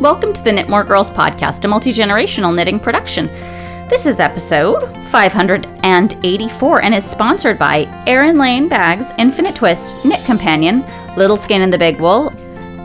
Welcome to the Knitmore Girls podcast, a multi generational knitting production. This is episode 584 and is sponsored by Erin Lane Bags, Infinite Twist, Knit Companion, Little Skein in the Big Wool,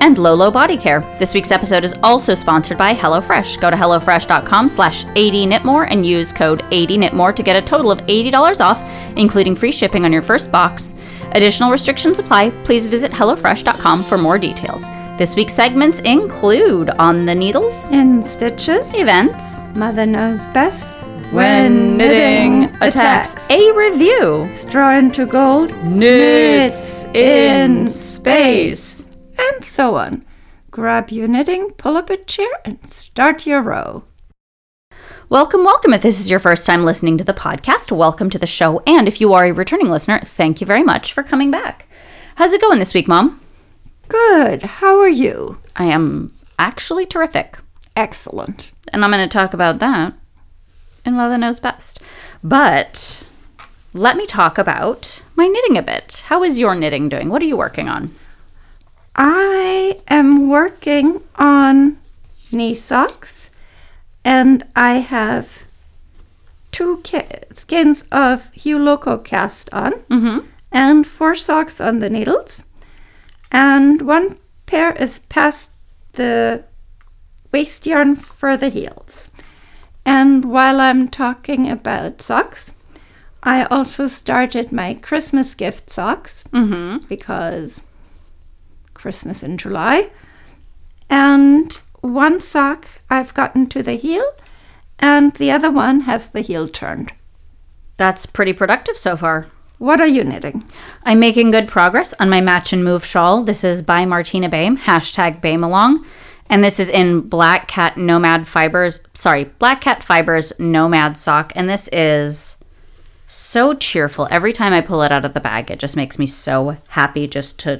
and Lolo Body Care. This week's episode is also sponsored by HelloFresh. Go to HelloFresh.com slash 80knitmore and use code 80knitmore to get a total of $80 off, including free shipping on your first box. Additional restrictions apply. Please visit HelloFresh.com for more details. This week's segments include On the Needles, In stitches, events, Mother knows best. when knitting attacks, a review, straw into gold, knits in space. and so on. Grab your knitting, pull up a chair, and start your row. Welcome, welcome. If this is your first time listening to the podcast, welcome to the show. And if you are a returning listener, thank you very much for coming back. How's it going this week, Mom? Good. How are you? I am actually terrific. Excellent. And I'm going to talk about that in Mother Knows Best. But let me talk about my knitting a bit. How is your knitting doing? What are you working on? I am working on knee socks, and I have two ki- skins of Hue Loco cast on, Mm-hmm. and four socks on the needles, and one pair is past the waist yarn for the heels. And while I'm talking about socks, I also started my Christmas gift socks Mm-hmm. because Christmas in July. And one sock I've gotten to the heel, and the other one has the heel turned. That's pretty productive so far. What are you knitting? I'm making good progress on my match and move shawl. This is by Martina Behm, hashtag Behmalong. And this is in Black Cat Nomad Fibers, sorry, Black Cat Fibers Nomad Sock. And this is so cheerful. Every time I pull it out of the bag, it just makes me so happy just to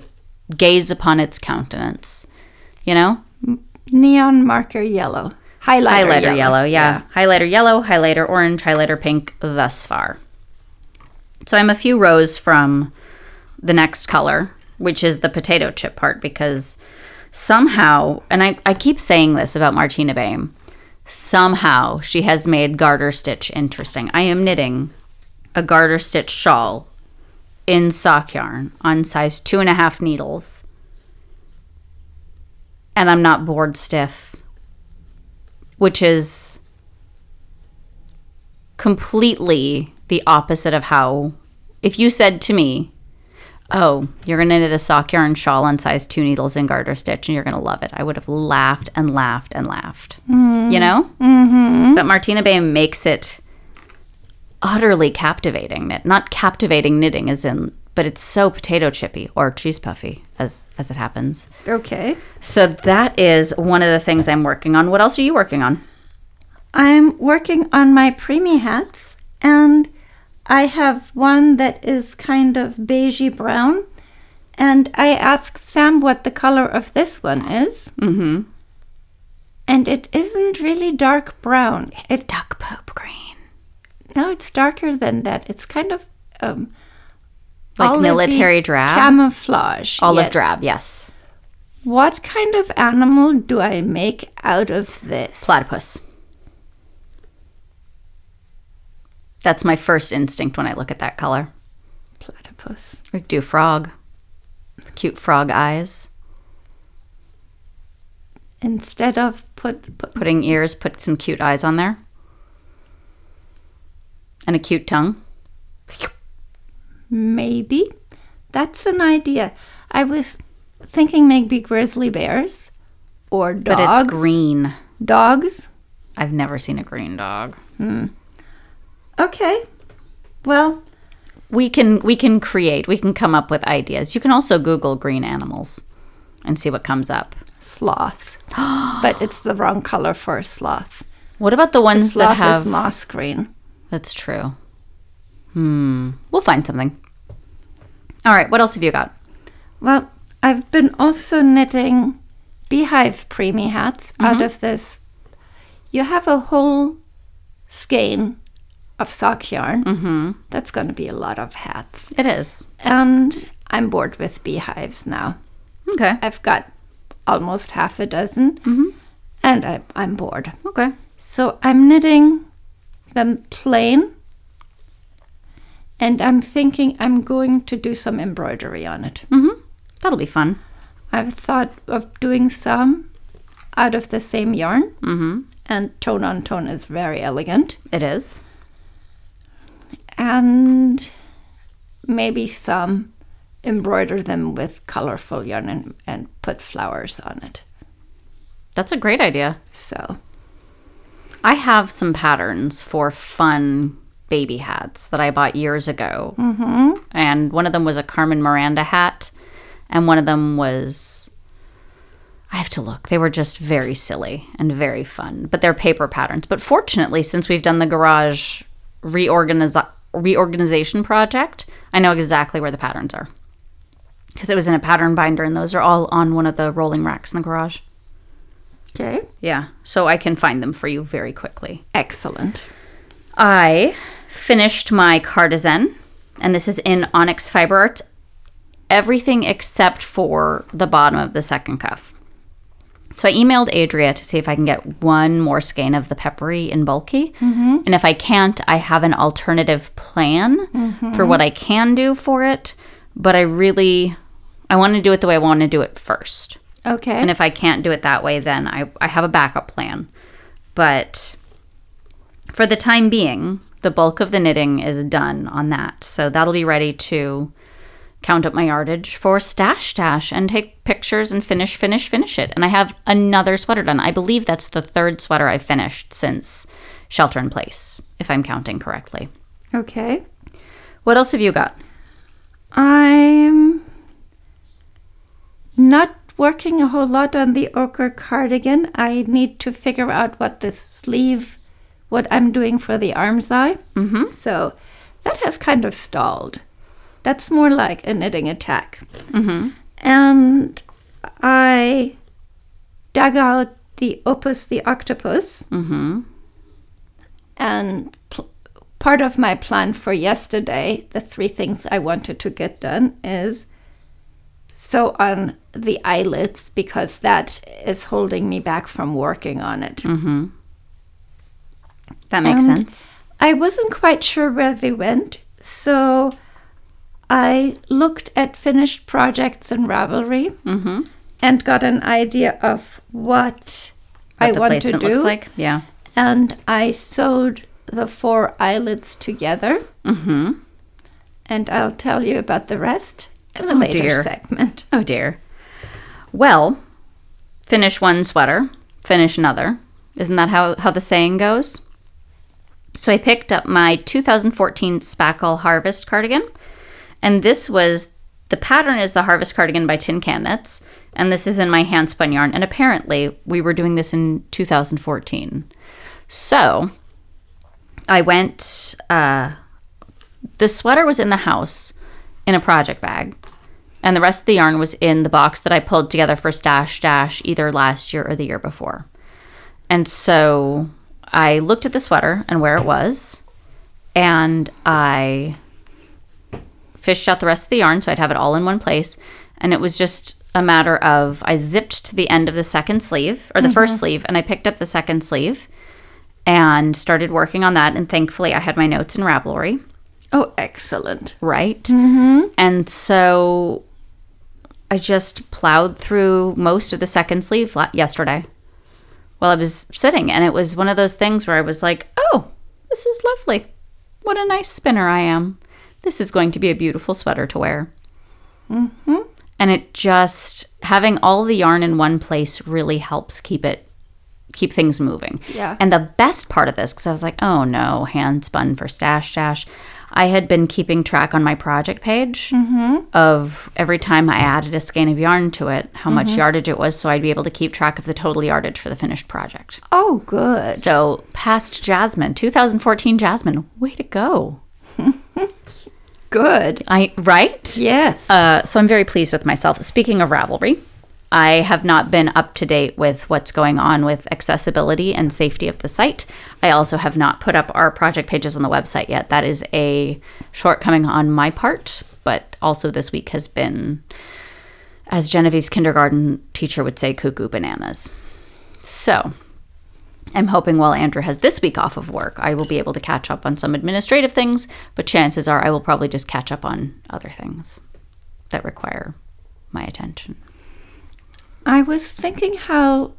gaze upon its countenance. You know? Neon marker yellow. Highlighter, highlighter yellow, yeah. Highlighter yellow, highlighter orange, highlighter pink thus far. So I'm a few rows from the next color, which is the potato chip part, because somehow, and I, I keep saying this about Martina Behm, somehow she has made garter stitch interesting. I am knitting a garter stitch shawl in sock yarn on size two and a half needles. And I'm not bored stiff which is completely the opposite of how if you said to me oh you're going to knit a sock yarn shawl on size two needles in garter stitch and you're going to love it i would have laughed and laughed and laughed you know mm-hmm. but martina behm makes it utterly captivating knit not captivating knitting as in but it's so potato chippy or cheese puffy as as it happens Okay. so that is one of the things I'm working on. What else are you working on? I'm working on my preemie hats, and I have one that is kind of beigey brown. And I asked Sam what the color of this one is. Mm-hmm. And it isn't really dark brown. It's duck poop green. No, it's darker than that. It's kind of um, Like military drab? camouflage. Olive yes. drab, yes. What kind of animal do I make out of this? Platypus. That's my first instinct when I look at that color. Platypus. We could do frog. Cute frog eyes. Instead of put, put Putting ears, put some cute eyes on there. And a cute tongue. maybe that's an idea. I was thinking maybe grizzly bears or dogs. But it's green. Dogs. I've never seen a green dog. Hmm. Okay. Well, we can we can create we can come up with ideas you can also google green animals and see what comes up sloth. but it's the wrong color for a sloth. what about the ones that Sloth have is moss green. that's true hmm we'll find something all right what else have you got Well, I've been also knitting beehive preemie hats out of this. You have a whole skein of sock yarn. Mm-hmm. That's going to be a lot of hats. it is And I'm bored with beehives now. okay I've got almost half a dozen. and I, I'm bored. Okay. So I'm knitting them plain, and I'm thinking I'm going to do some embroidery on it. Mm-hmm. That'll be fun. I've thought of doing some out of the same yarn, Mm-hmm. and tone on tone is very elegant, It is. And maybe some embroider them with colorful yarn and, and put flowers on it. That's a great idea. So, I have some patterns for fun baby hats that I bought years ago. Mm-hmm. And one of them was a Carmen Miranda hat, and one of them was. I have to look. They were just very silly and very fun, but they're paper patterns. But fortunately, since we've done the garage reorganiz- reorganization project, I know exactly where the patterns are. Because it was in a pattern binder, and those are all on one of the rolling racks in the garage. okay, Yeah, so I can find them for you very quickly. excellent. I finished my cardigan, and this is in Onyx Fiber Arts. Everything except for the bottom of the second cuff. So I emailed Adria to see if I can get one more skein of the peppery in bulky. Mm-hmm. And if I can't, I have an alternative plan for mm-hmm. what I can do for it. But I really, I want to do it the way I want to do it first. Okay. And if I can't do it that way, then I, I have a backup plan. But for the time being, the bulk of the knitting is done on that. So that'll be ready to count up my yardage for Stash Dash and take pictures and finish, finish, finish it. And I have another sweater done. I believe that's the third sweater I've finished since Shelter in Place, if I'm counting correctly. okay. What else have you got? I'm not working a whole lot on the ochre cardigan. I need to figure out what the sleeve, what I'm doing for the arm's eye. Mm-hmm. So that has kind of stalled. That's more like a knitting attack. Mm-hmm. And I dug out the opus, the octopus, Mm-hmm. and pl- part of my plan for yesterday, the three things I wanted to get done is sew on the eyelids because that is holding me back from working on it. Mm-hmm. That makes And- sense. I wasn't quite sure where they went, so I looked at finished projects in Ravelry Mm-hmm. and got an idea of what, I What the want to do. looks like. Yeah. And I sewed the four eyelids together, Mm-hmm. and I'll tell you about the rest in a Oh, later dear. segment. Oh dear. Well, finish one sweater, finish another. Isn't that how, how the saying goes? So I picked up my 2014 Spackle Harvest cardigan. And this was the pattern is the Harvest cardigan by Tin Can. And this is in my hand spun yarn. And apparently we were doing this in 2014. So I went, uh, the sweater was in the house in a project bag and the rest of the yarn was in the box that I pulled together for Stash Dash either last year or the year before. And so I looked at the sweater and where it was, and I fished out the rest of the yarn so I'd have it all in one place. And it was just a matter of I zipped to the end of the second sleeve or the first mm-hmm. sleeve, and I picked up the second sleeve and started working on that. And thankfully, I had my notes in Ravelry Oh, excellent. right? Mm-hmm. And so I just plowed through most of the second sleeve yesterday while I was sitting. And it was one of those things where I was like, oh, this is lovely. What a nice spinner I am. This is going to be a beautiful sweater to wear. Mm-hmm. And it just, having all the yarn in one place really helps keep it, keep things moving. Yeah. And the best part of this, because I was like, oh no, hand spun for Stash Dash. I had been keeping track on my project page of every time I added a skein of yarn to it, how much yardage it was, so I'd be able to keep track of the total yardage for the finished project. Oh, good. So, past Jasmine, 2014 Jasmine, way to go. Good. I right? Yes. Uh, so I'm very pleased with myself. Speaking of Ravelry, I have not been up to date with what's going on with accessibility and safety of the site. I also have not put up our project pages on the website yet. That is a shortcoming on my part, but also this week has been, as Genevieve's kindergarten teacher would say, cuckoo bananas. So, I'm hoping while Andrew has this week off of work, I will be able to catch up on some administrative things, but chances are I will probably just catch up on other things that require my attention. I was thinking how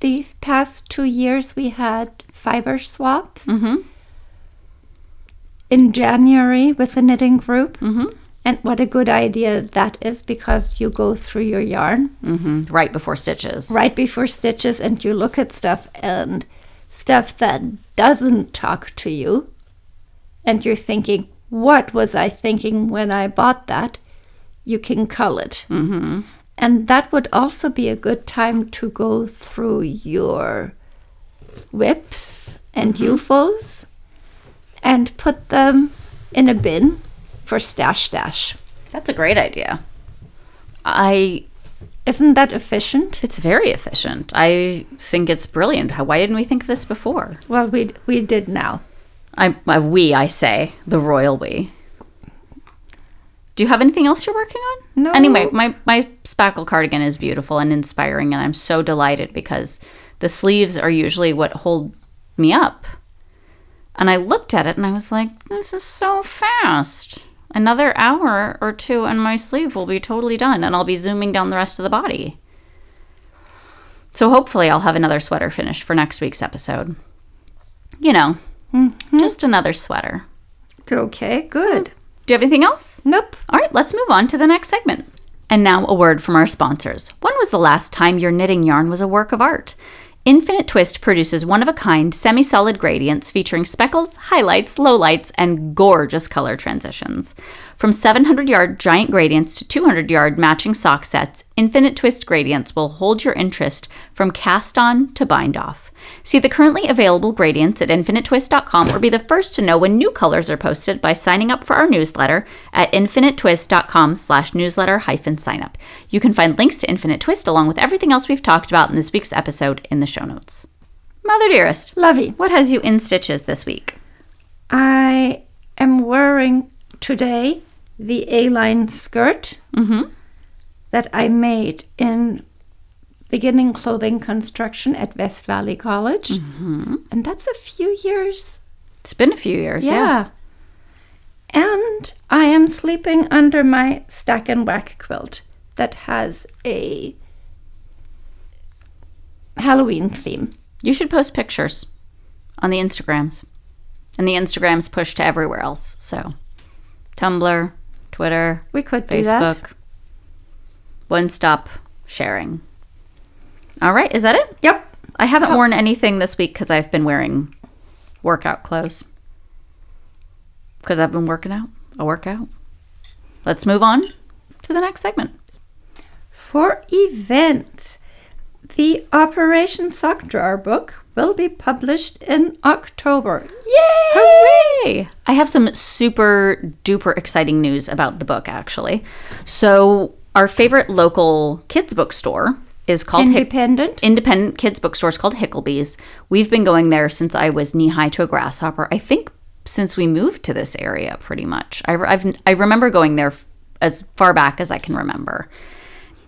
these past two years we had fiber swaps Mm-hmm. in January with the knitting group. Mm-hmm. And what a good idea that is because you go through your yarn Mm-hmm. Right before stitches. right before stitches and you look at stuff and stuff that doesn't talk to you. And you're thinking, what was I thinking when I bought that? You can cull it. Mm-hmm. And that would also be a good time to go through your WIPs and UFOs and put them in a bin for stash dash. That's a great idea. I Isn't that efficient? it's very efficient. I think it's brilliant. How why didn't we think of this before? Well, we we did now. I, I we I say the royal we. Do you have anything else you're working on? No. Anyway, my my spackle cardigan is beautiful and inspiring, and I'm so delighted because the sleeves are usually what hold me up. And I looked at it and I was like, "This is so fast." Another hour or two, and my sleeve will be totally done, and I'll be zooming down the rest of the body. So hopefully, I'll have another sweater finished for next week's episode. You know, mm-hmm. just another sweater. Okay, good. Do you have anything else? Nope. All right, let's move on to the next segment. And now a word from our sponsors. When was the last time your knitting yarn was a work of art? Infinite Twist produces one of a kind semi solid gradients featuring speckles, highlights, lowlights, and gorgeous color transitions. From 700 yard giant gradients to 200 yard matching sock sets, Infinite Twist gradients will hold your interest from cast on to bind off. See the currently available gradients at infinitetwist.com or be the first to know when new colors are posted by signing up for our newsletter at infinitetwist.com slash newsletter hyphen sign up. You can find links to Infinite Twist along with everything else we've talked about in this week's episode in the show notes. Mother dearest, Lovey. what has you in stitches this week? I am wearing today the A-line skirt Mm-hmm. that I made in beginning clothing construction at West Valley College. Mm-hmm. And that's a few years. It's been a few years, yeah. Yeah. And I am sleeping under my stack and whack quilt that has a Halloween theme. You should post pictures on the Instagrams. And the Instagrams push to everywhere else. So Tumblr, Twitter, We could. Facebook. One stop sharing. All right, is that it? Yep. I haven't worn anything this week because I've been wearing workout clothes. Because I've been working out. I work out. Let's move on to the next segment. For events, the Operation Sock Drawer book will be published in October. Yay! Hooray! I have some super duper exciting news about the book, actually. So, our favorite local kids bookstore is called Hick- Independent. independent kids bookstore is called Hicklebee's. We've been going there since I was knee high to a grasshopper. I think since we moved to this area, pretty much. I, I've, I remember going there as far back as I can remember.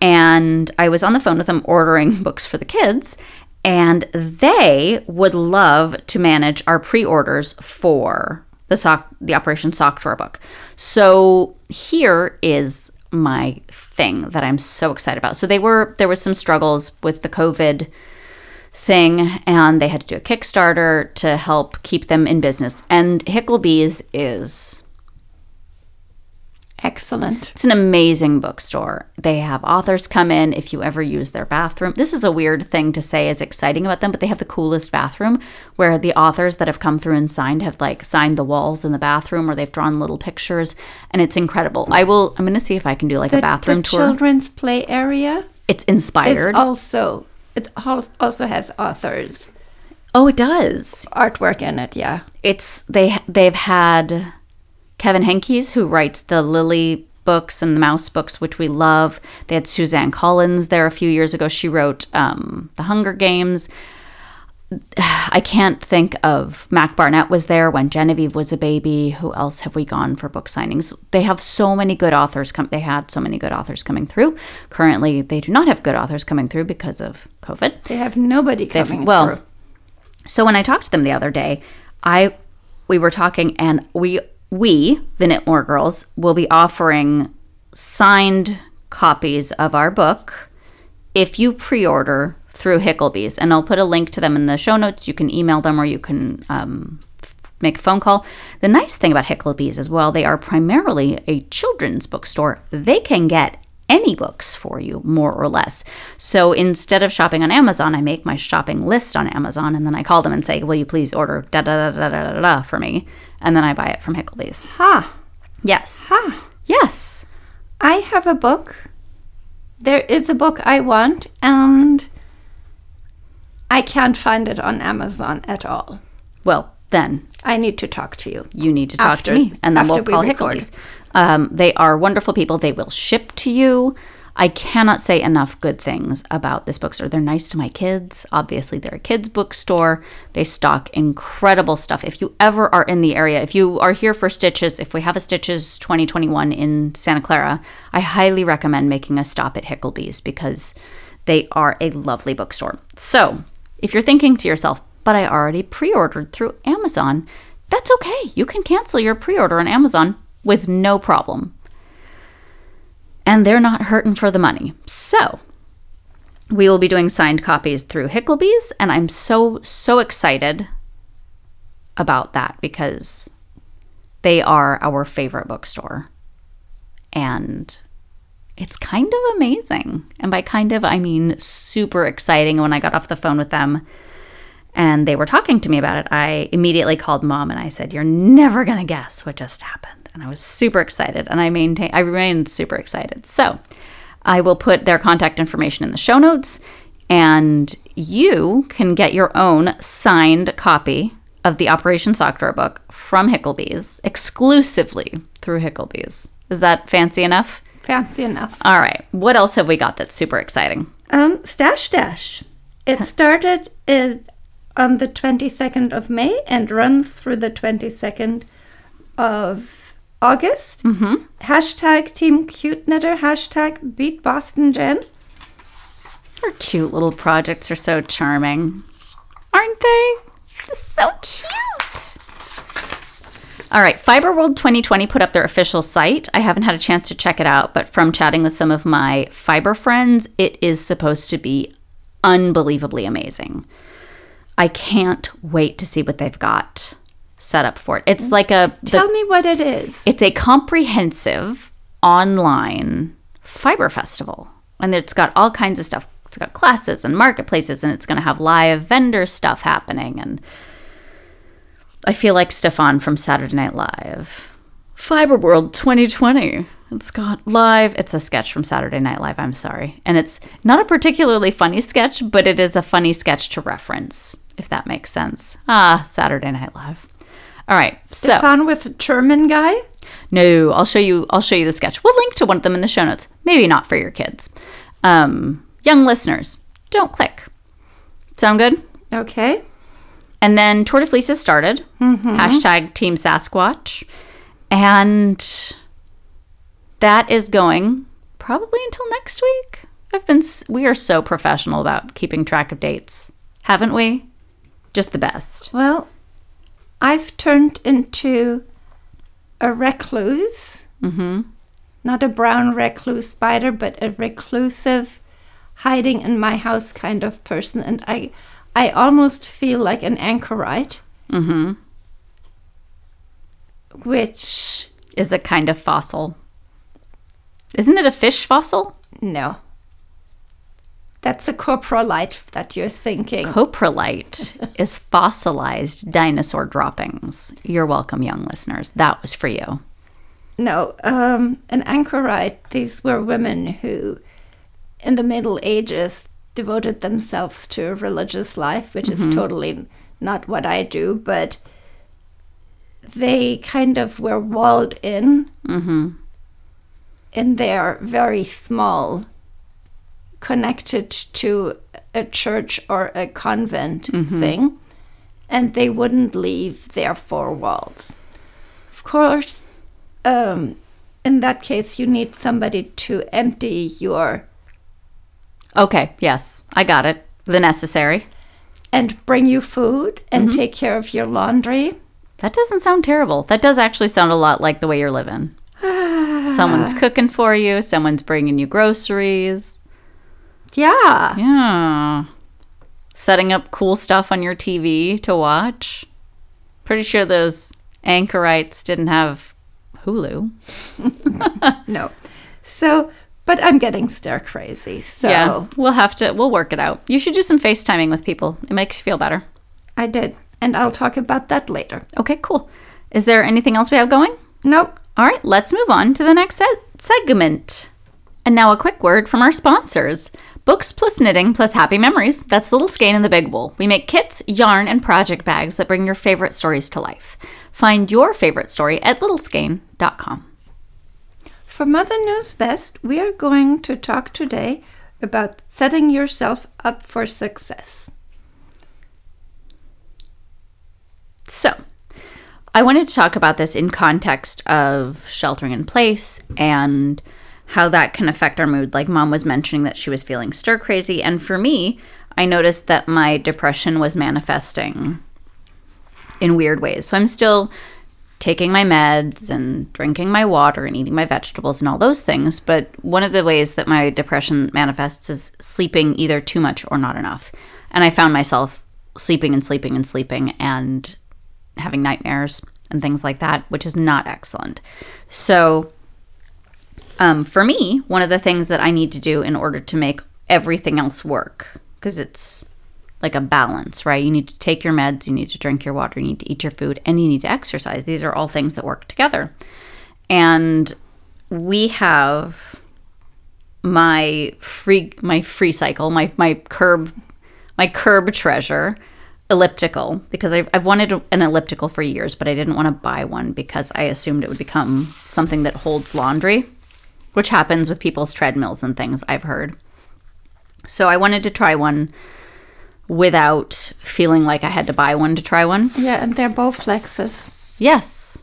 And I was on the phone with them ordering books for the kids, and they would love to manage our pre-orders for the sock, the Operation Sock Drawer book. So here is my thing that I'm so excited about. So they were there was some struggles with the COVID thing and they had to do a Kickstarter to help keep them in business. And Hicklebee's is Excellent. it's an amazing bookstore. They have authors come in if you ever use their bathroom. This is a weird thing to say is exciting about them, but they have the coolest bathroom where the authors that have come through and signed have like signed the walls in the bathroom or they've drawn little pictures and it's incredible. I will I'm going to see if I can do like The, a bathroom the tour. children's play area it's inspired. also it also has authors oh, it does. artwork in it. Yeah. it's they they've had Kevin Henkes who writes the Lily books and the Mouse books, which we love. They had Suzanne Collins there a few years ago. She wrote um, the Hunger Games. I can't think of Mac Barnett was there when Genevieve was a baby. Who else have we gone for book signings? They have so many good authors come. They had so many good authors coming through. Currently, they do not have good authors coming through because of COVID. They have nobody They've- coming well, through. So when I talked to them the other day, I we were talking and we we the Knitmore girls will be offering signed copies of our book if you pre-order through Hicklebees, and I'll put a link to them in the show notes. You can email them or you can um, make a phone call. The nice thing about Hicklebees is, well, they are primarily a children's bookstore. They can get any books for you, more or less. So instead of shopping on Amazon, I make my shopping list on Amazon, and then I call them and say, "Will you please order da da da da da da for me?" And then I buy it from Hicklebees. Ha! Yes, Ha! yes. I have a book. There is a book I want, and I can't find it on Amazon at all. Well, then I need to talk to you. you need to talk After- to me and then we'll we call. Hicklebees. Um, they are wonderful people. They will ship to you. I cannot say enough good things about this bookstore. They're nice to my kids. Obviously, they're a kids bookstore. They stock incredible stuff. If you ever are in the area, if you are here for Stitches, if we have a Stitches 2021 in Santa Clara, I highly recommend making a stop at Hicklebees because they are a lovely bookstore. So, if you're thinking to yourself, but I already pre ordered through Amazon, that's okay. You can cancel your pre order on Amazon with no problem. And they're not hurting for the money. So, we will be doing signed copies through Hicklebees, and I'm so, so excited about that because they are our favorite bookstore. And it's kind of amazing. And by kind of, I mean super exciting. When I got off the phone with them and they were talking to me about it, I immediately called mom and I said, You're never going to guess what just happened. And I was super excited and I maintain I remained super excited. So I will put their contact information in the show notes and you can get your own signed copy of the Operation Sock Drawer book from Hicklebees exclusively through Hicklebees. Is that fancy enough? Fancy enough. All right. What else have we got that's super exciting? Um, Stash Dash. It started in, on the 22nd of May and runs through the 22nd of August. Mm-hmm. Hashtag Team Cute Knitter. Hashtag Beat Boston Jen. Our cute little projects are so charming, aren't they? So cute. All right, Fiber World 2020 put up their official site. I haven't had a chance to check it out, but from chatting with some of my fiber friends, it is supposed to be unbelievably amazing. I can't wait to see what they've got set up for it. It's like a the- Tell me what it is. it's a comprehensive online fiber festival. And it's got all kinds of stuff. It's got classes and marketplaces, and it's going to have live vendor stuff happening. And I feel like Stefon from Saturday Night Live. Fiber World 2020. It's got live. It's a sketch from Saturday Night Live. I'm sorry. And it's not a particularly funny sketch, but it is a funny sketch to reference, if that makes sense. Ah, Saturday Night Live. All right. So. Fun with German guy. No, I'll show you. I'll show you the sketch. We'll link to one of them in the show notes. Maybe not for your kids. Um, young listeners, don't click. Sound good? Okay. And then Tour de Fleece has started. Hashtag Team Sasquatch, and that is going probably until next week. I've been. We are so professional about keeping track of dates, haven't we? Just the best. Well, I've turned into a recluse. Mm-hmm. Not a brown recluse spider, but a reclusive, hiding in my house kind of person. And I, I almost feel like an anchorite. Mm-hmm. Which, Is a kind of fossil. Isn't it a fish fossil? no. That's a coprolite that you're thinking. Coprolite is fossilized dinosaur droppings. You're welcome, young listeners. That was for you. No, um, an anchorite, these were women who, in the Middle Ages, devoted themselves to a religious life, which is totally not what I do, but they kind of were walled in in their very small connected to a church or a convent thing, and they wouldn't leave their four walls. Of course, um, in that case, you need somebody to empty your Okay, yes, I got it. The necessary. and bring you food and take care of your laundry. That doesn't sound terrible. That does actually sound a lot like the way you're living. Someone's cooking for you, someone's bringing you groceries. Yeah. Yeah. Setting up cool stuff on your TV to watch. Pretty sure those anchorites didn't have Hulu. No. So, but I'm getting stir crazy. So Yeah, we'll have to, we'll work it out. You should do some FaceTiming with people. It makes you feel better. I did. And I'll talk about that later. Okay, cool. Is there anything else we have going? Nope. All right, let's move on to the next se- segment. And now a quick word from our sponsors. Books plus knitting plus happy memories. That's Little Skein and the Big Wool. We make kits, yarn, and project bags that bring your favorite stories to life. Find your favorite story at littleskein.com. For Mother Knows Best, we are going to talk today about setting yourself up for success. So, I wanted to talk about this in context of sheltering in place and how that can affect our mood. Like mom was mentioning that she was feeling stir crazy. And for me, I noticed that my depression was manifesting in weird ways. So I'm still taking my meds and drinking my water and eating my vegetables and all those things. But one of the ways that my depression manifests is sleeping either too much or not enough. And I found myself sleeping and sleeping and sleeping and having nightmares and things like that, which is not excellent. So, um, for me, one of the things that I need to do in order to make everything else work, because it's like a balance, right? You need to take your meds, you need to drink your water, you need to eat your food, and you need to exercise. These are all things that work together. And we have my free my free cycle, my my curb my curb treasure elliptical because I've, I've wanted an elliptical for years, but I didn't want to buy one because I assumed it would become something that holds laundry, which happens with people's treadmills and things I've heard. So I wanted to try one without feeling like I had to buy one to try one. Yeah, and they're both flexes. Yes.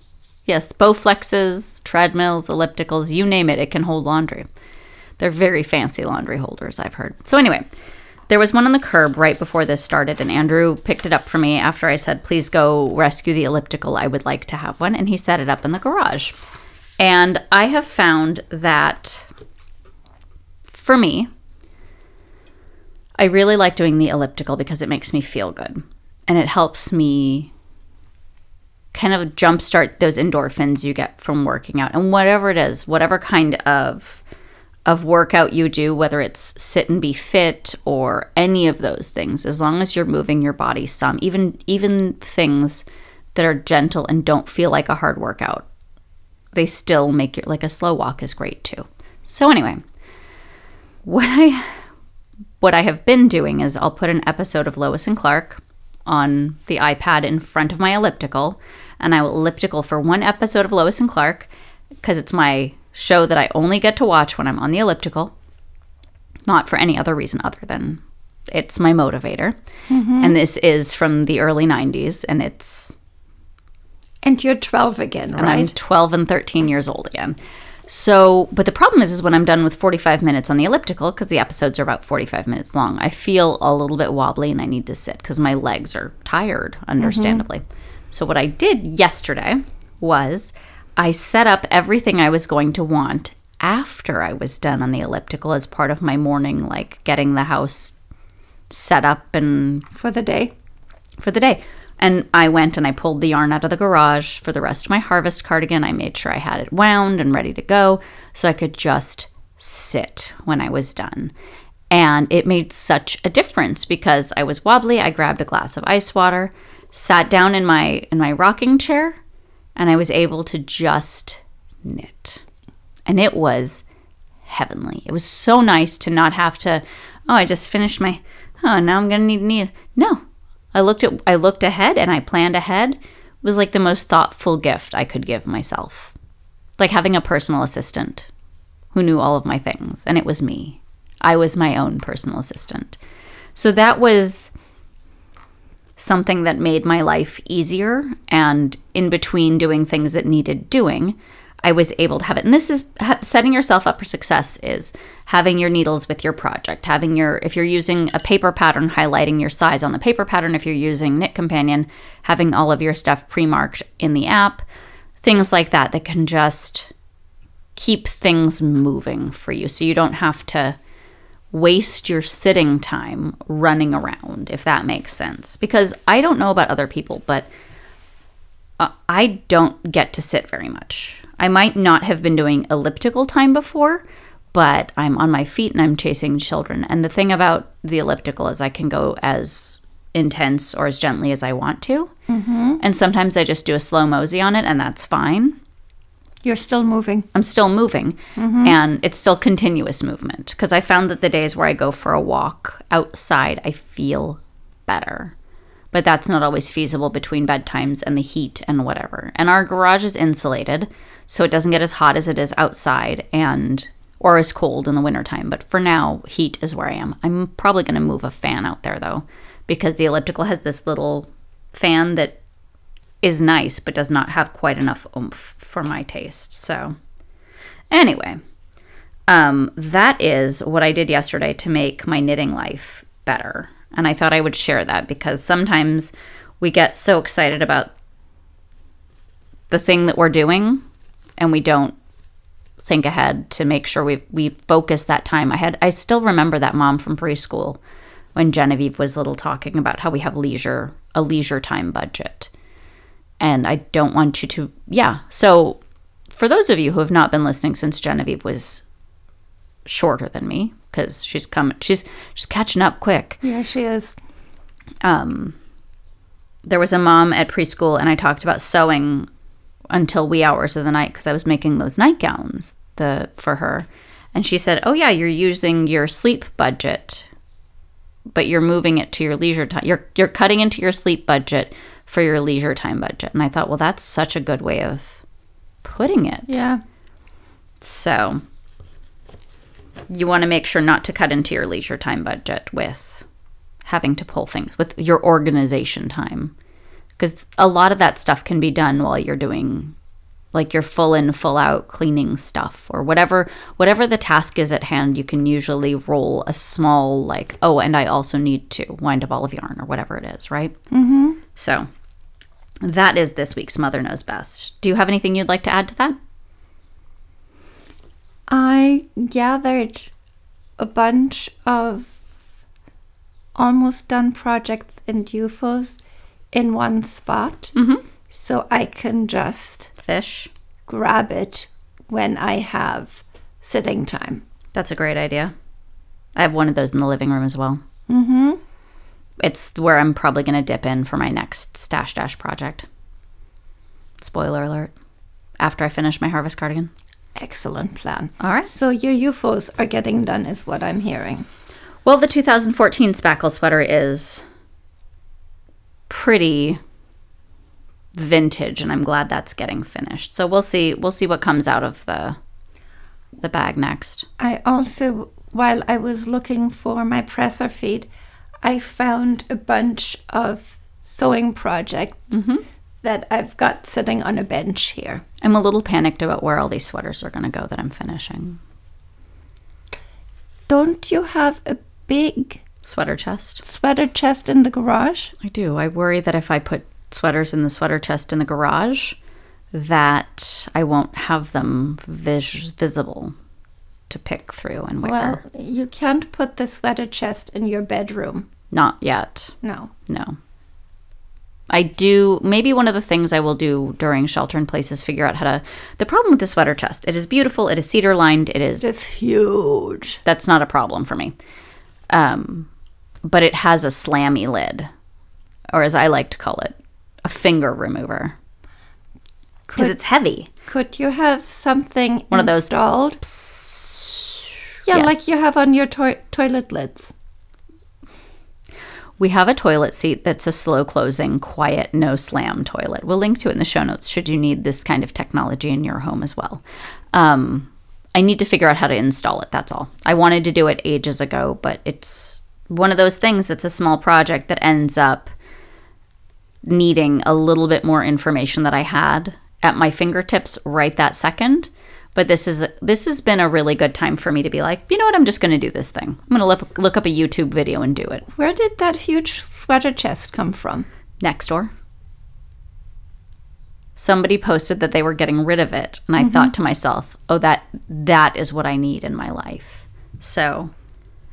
Yes, Bowflexes, treadmills, ellipticals, you name it, it can hold laundry. They're very fancy laundry holders, I've heard. So, anyway, there was one on the curb right before this started, and Andrew picked it up for me after I said, Please go rescue the elliptical. I would like to have one. And he set it up in the garage. And I have found that for me, I really like doing the elliptical because it makes me feel good. And it helps me kind of jumpstart those endorphins you get from working out. And whatever it is whatever kind of of workout you do whether it's sit and be fit or any of those things as long as you're moving your body some even even things that are gentle and don't feel like a hard workout they still make it like a slow walk is great too so anyway what i what i have been doing is i'll put an episode of lois and clark on the iPad in front of my elliptical, and I will elliptical for one episode of Lois and Clark because it's my show that I only get to watch when I'm on the elliptical, not for any other reason other than it's my motivator. Mm-hmm. And this is from the early 90s, and it's And you're 12 again, and I'm 12 and 13 years old again. So, but the problem is, is when I'm done with 45 minutes on the elliptical, because the episodes are about 45 minutes long, I feel a little bit wobbly and I need to sit because my legs are tired, mm-hmm. understandably. So, what I did yesterday was I set up everything I was going to want after I was done on the elliptical as part of my morning, like getting the house set up and For the day. for the day. And I went and I pulled the yarn out of the garage for the rest of my harvest cardigan. I made sure I had it wound and ready to go so I could just sit when I was done. And it made such a difference because I was wobbly. I grabbed a glass of ice water, sat down in my in my rocking chair, and I was able to just knit. And it was heavenly. It was so nice to not have to, oh, I just finished my, oh, now I'm going to need knee. No. I looked at I looked ahead and I planned ahead. Was like the most thoughtful gift I could give myself. Like having a personal assistant who knew all of my things and it was me. I was my own personal assistant. So that was something that made my life easier. And in between doing things that needed doing, I was able to have it. And this is setting yourself up for success is having your needles with your project, having your, if you're using a paper pattern, highlighting your size on the paper pattern. If you're using Knit Companion, having all of your stuff pre marked in the app, things like that that can just keep things moving for you so you don't have to waste your sitting time running around, if that makes sense. Because I don't know about other people, but uh, I don't get to sit very much. I might not have been doing elliptical time before, but I'm on my feet and I'm chasing children. And the thing about the elliptical is I can go as intense or as gently as I want to. Mm-hmm. And sometimes I just do a slow mosey on it, and that's fine. You're still moving. I'm still moving, mm-hmm. and it's still continuous movement because I found that the days where I go for a walk outside, I feel better. But that's not always feasible between bedtimes and the heat and whatever. And our garage is insulated, so it doesn't get as hot as it is outside and or as cold in the wintertime. But for now, heat is where I am. I'm probably going to move a fan out there though, because the elliptical has this little fan that is nice, but does not have quite enough oomph for my taste. So, anyway, um, that is what I did yesterday to make my knitting life better. And I thought I would share that because sometimes we get so excited about the thing that we're doing and we don't think ahead to make sure we we focus that time. I had I still remember that mom from preschool when Genevieve was little talking about how we have leisure a leisure time budget and I don't want you to, yeah. So, for those of you who have not been listening since Genevieve was shorter than me, because she's coming, she's she's catching up quick. Yeah, she is. Um, there was a mom at preschool, and I talked about sewing until wee hours of the night because I was making those nightgowns the for her, and she said, "Oh yeah, you're using your sleep budget." But you're moving it to your leisure time. You're you're cutting into your sleep budget for your leisure time budget. And I thought, well, that's such a good way of putting it. Yeah. So you want to make sure not to cut into your leisure time budget with having to pull things with your organization time because a lot of that stuff can be done while you're doing like your full in full out cleaning stuff or whatever whatever the task is at hand you can usually roll a small like oh and i also need to wind a ball of yarn or whatever it is right mm-hmm. so that is this week's Mother Knows Best. Do you have anything you'd like to add to that? I gathered a bunch of almost done projects and UFOs in one spot mm-hmm. so I can just fish, grab it when I have sitting time. That's a great idea. I have one of those in the living room as well. Mm-hmm it's where I'm probably going to dip in for my next stash dash project. Spoiler alert. After I finish my harvest cardigan. Excellent plan. All right. So your UFOs are getting done, is what I'm hearing. Well, the 2014 spackle sweater is pretty vintage, and I'm glad that's getting finished. So we'll see. We'll see what comes out of the the bag next. I also, while I was looking for my presser feed, I found a bunch of sewing projects mm-hmm. That I've got sitting on a bench here. I'm a little panicked about where all these sweaters are going to go that I'm finishing. Don't you have a big sweater chest? Sweater chest in the garage? I do. I worry that if I put sweaters in the sweater chest in the garage, that I won't have them vis- visible to pick through and wear. Well, you can't put the sweater chest in your bedroom. Not yet. No. No. I do. Maybe one of the things I will do during shelter in place is figure out how to. The problem with the sweater chest, it is beautiful. It is cedar lined. It is. It's huge. That's not a problem for me. Um, but it has a slammy lid, or as I like to call it, a finger remover. Because it's heavy. Could you have something one installed? of those? Yeah, yes. like you have on your to- toilet lids. We have a toilet seat that's a slow closing, quiet, no slam toilet. We'll link to it in the show notes should you need this kind of technology in your home as well. Um, I need to figure out how to install it. That's all. I wanted to do it ages ago, but it's one of those things that's a small project that ends up needing a little bit more information that I had at my fingertips right that second. But this is this has been a really good time for me to be like, you know what? I'm just going to do this thing. I'm going to look, look up a YouTube video and do it. Where did that huge sweater chest come from? Next door. Somebody posted that they were getting rid of it, and I thought mm-hmm. to myself, "Oh, that that is what I need in my life." So,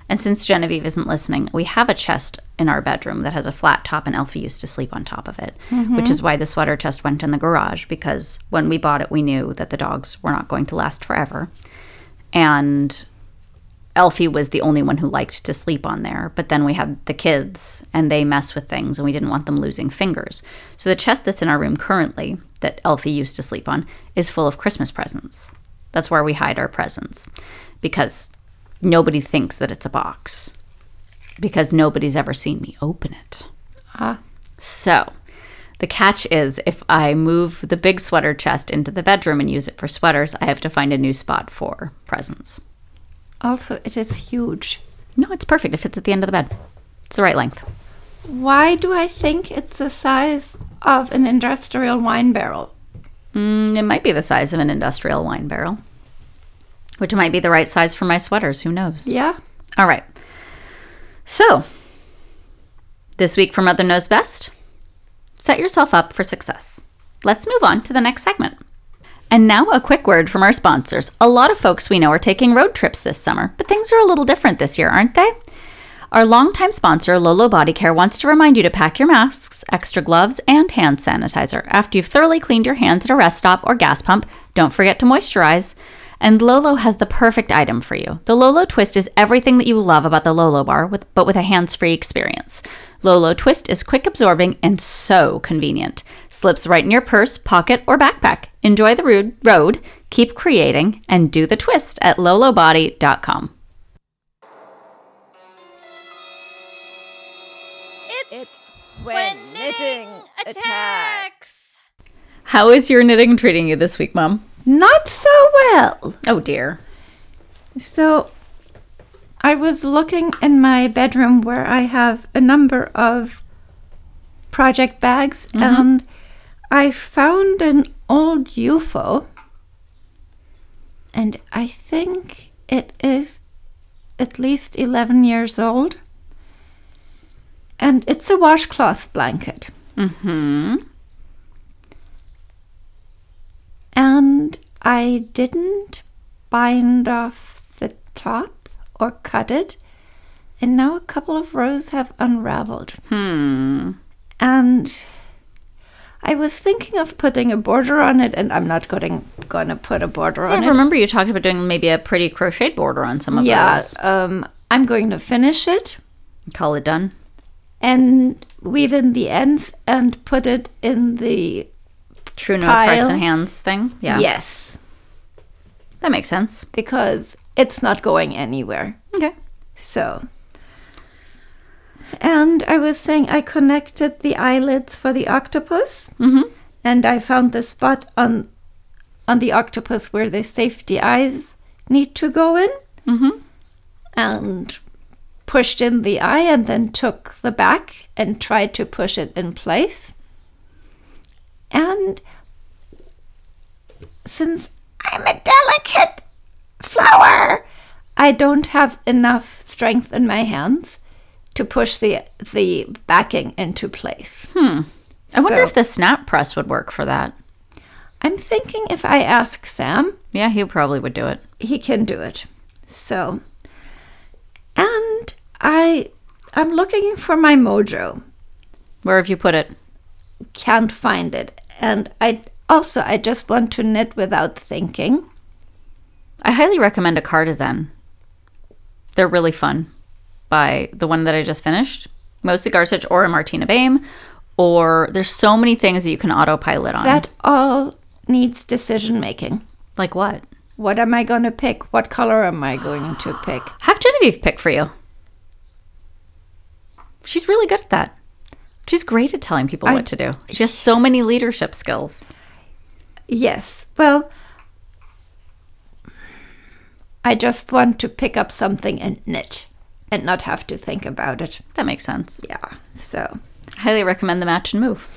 and since Genevieve isn't listening, we have a chest in our bedroom that has a flat top, and Elfie used to sleep on top of it, which mm-hmm. is why the sweater chest went in the garage because when we bought it, we knew that the dogs were not going to last forever, and Elfie was the only one who liked to sleep on there. But then we had the kids and they mess with things and we didn't want them losing fingers. So the chest that's in our room currently that Elfie used to sleep on is full of Christmas presents. That's where we hide our presents because nobody thinks that it's a box because nobody's ever seen me open it. Ah, So, the catch is if I move the big sweater chest into the bedroom and use it for sweaters, I have to find a new spot for presents. also, it is huge. No, it's perfect. It fits at the end of the bed. It's the right length. Why do I think it's the size of an industrial wine barrel? Mm, it might be the size of an industrial wine barrel, which might be the right size for my sweaters. Who knows? Yeah. All right. So, this week for Mother Knows Best, set yourself up for success. Let's move on to the next segment. And now, a quick word from our sponsors. A lot of folks we know are taking road trips this summer, but things are a little different this year, aren't they? Our longtime sponsor, Lolo Body Care, wants to remind you to pack your masks, extra gloves, and hand sanitizer. After you've thoroughly cleaned your hands at a rest stop or gas pump, don't forget to moisturize. And Lolo has the perfect item for you. The Lolo Twist is everything that you love about the Lolo bar, with, but with a hands free experience. Lolo Twist is quick absorbing and so convenient. Slips right in your purse, pocket, or backpack. Enjoy the road, road keep creating, and do the twist at lolobody.com. It's when knitting attacks. How is your knitting treating you this week, Mom? Not so well. Oh dear. So, I was looking in my bedroom where I have a number of project bags, and I found an old UFO, and I think it is at least 11 years old. And it's a washcloth blanket. Hmm. And I didn't bind off the top or cut it. And now a couple of rows have unraveled. Hmm. And I was thinking of putting a border on it, and I'm not going, going to put a border I on it. remember you talked about doing maybe a pretty crocheted border on some of Yeah, those. um, I'm going to finish it Call it done. and weave in the ends and put it in the True North Hearts and Hands thing. Yeah. yes That makes sense. because it's not going anywhere. Okay. So, and I was saying I connected the eyelids for the octopus, Mm-hmm. and I found the spot on on the octopus where the safety eyes need to go in, Mm-hmm. and pushed in the eye, and then took the back and tried to push it in place. And since I'm a delicate flower, I don't have enough strength in my hands to push the the backing into place. Hmm. I wonder So- if the snap press would work for that. I'm thinking if I ask Sam, Yeah, he probably would do it. he can do it. So, and I I'm looking for my mojo. Where have you put it? Can't find it. And I also I just want to knit without thinking. I highly recommend a Cardigan. They're really fun. By the one that I just finished, mostly Garsich or a Martina Behm, or there's so many things that you can autopilot on. That all needs decision making. like what? What am I going to pick? What color am I going to pick? Have Genevieve pick for you. She's really good at that. She's great at telling people I- what to do. She has so many leadership skills. Yes. Well, I just want to pick up something and knit and not have to think about it. That makes sense. Yeah. So Highly recommend the match and move.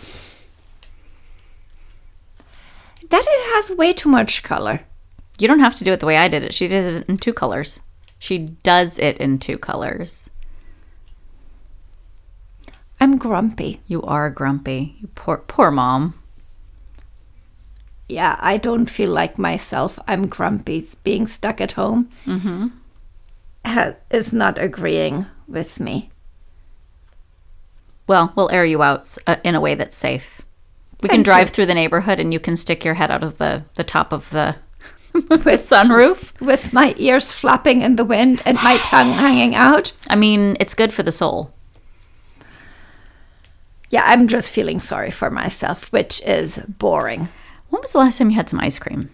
that it has way too much color. You don't have to do it the way I did it. She did it in two colors. She does it in two colors. I'm grumpy. You are grumpy. You poor poor mom. Yeah, I don't feel like myself. I'm grumpy. Being stuck at home ha- is not agreeing with me. Well, we'll air you out uh, in a way that's safe. We can drive you. through the neighborhood and you can stick your head out of the, the top of the, the sunroof. With my ears flapping in the wind and my tongue hanging out. I mean, it's good for the soul. Yeah, I'm just feeling sorry for myself, which is boring. When was the last time you had some ice cream?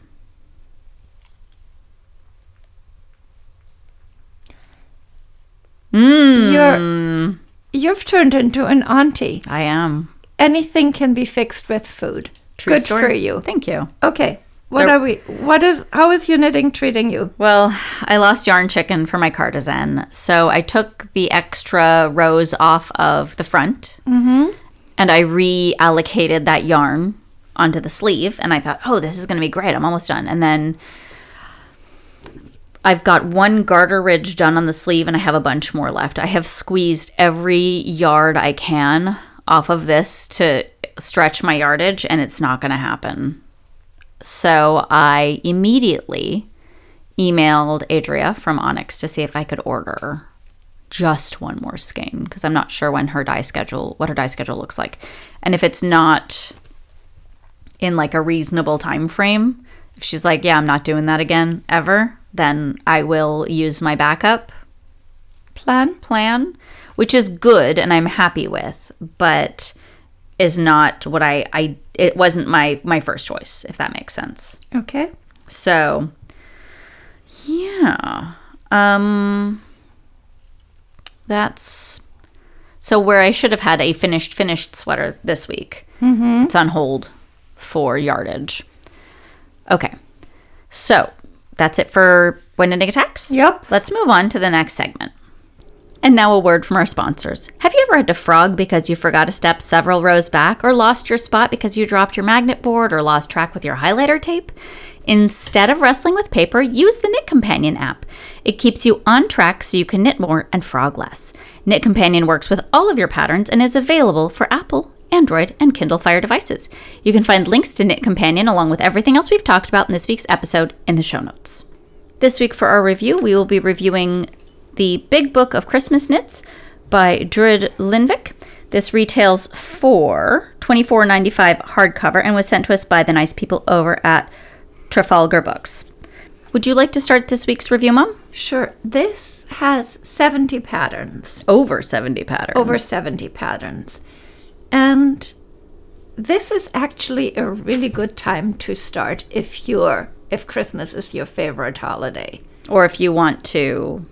Mm. You're you've turned into an auntie. I am. Anything can be fixed with food. True Good story. for you. Thank you. Okay. What There- are we what is how is your knitting treating you? Well, I lost yarn chicken for my cardigan, so I took the extra rows off of the front and I reallocated that yarn onto the sleeve. And I thought, oh, this is going to be great. I'm almost done. And then I've got one garter ridge done on the sleeve and I have a bunch more left. I have squeezed every yard I can off of this to stretch my yardage, and it's not going to happen. So I immediately emailed Adria from Onyx to see if I could order just one more skein because I'm not sure when her dye schedule, what her dye schedule looks like, and if it's not in like a reasonable time frame, if she's like, "Yeah, I'm not doing that again ever," then I will use my backup Plan? plan, which is good and I'm happy with, but is not what I I it wasn't my my first choice, if that makes sense. Okay. So, yeah. Um that's so where I should have had a finished finished sweater this week. Mm-hmm. It's on hold for yardage. Okay. So, that's it for when knitting attacks. Yep. Let's move on to the next segment. And now a word from our sponsors. Have you ever had to frog because you forgot a step several rows back, or lost your spot because you dropped your magnet board, or lost track with your highlighter tape? Instead of wrestling with paper, use the Knit Companion app. It keeps you on track so you can knit more and frog less. Knit Companion works with all of your patterns and is available for Apple, Android, and Kindle Fire devices. You can find links to Knit Companion along with everything else we've talked about in this week's episode in the show notes. This week for our review, we will be reviewing the Big Book of Christmas Knits by Jorid Linvik. This retails for $24.95 hardcover and was sent to us by the nice people over at Trafalgar Books. Would you like to start this week's review, Mom? Sure. This has 70 patterns. Over 70 patterns. Over 70 patterns. And this is actually a really good time to start if you're if Christmas is your favorite holiday. Or if you want to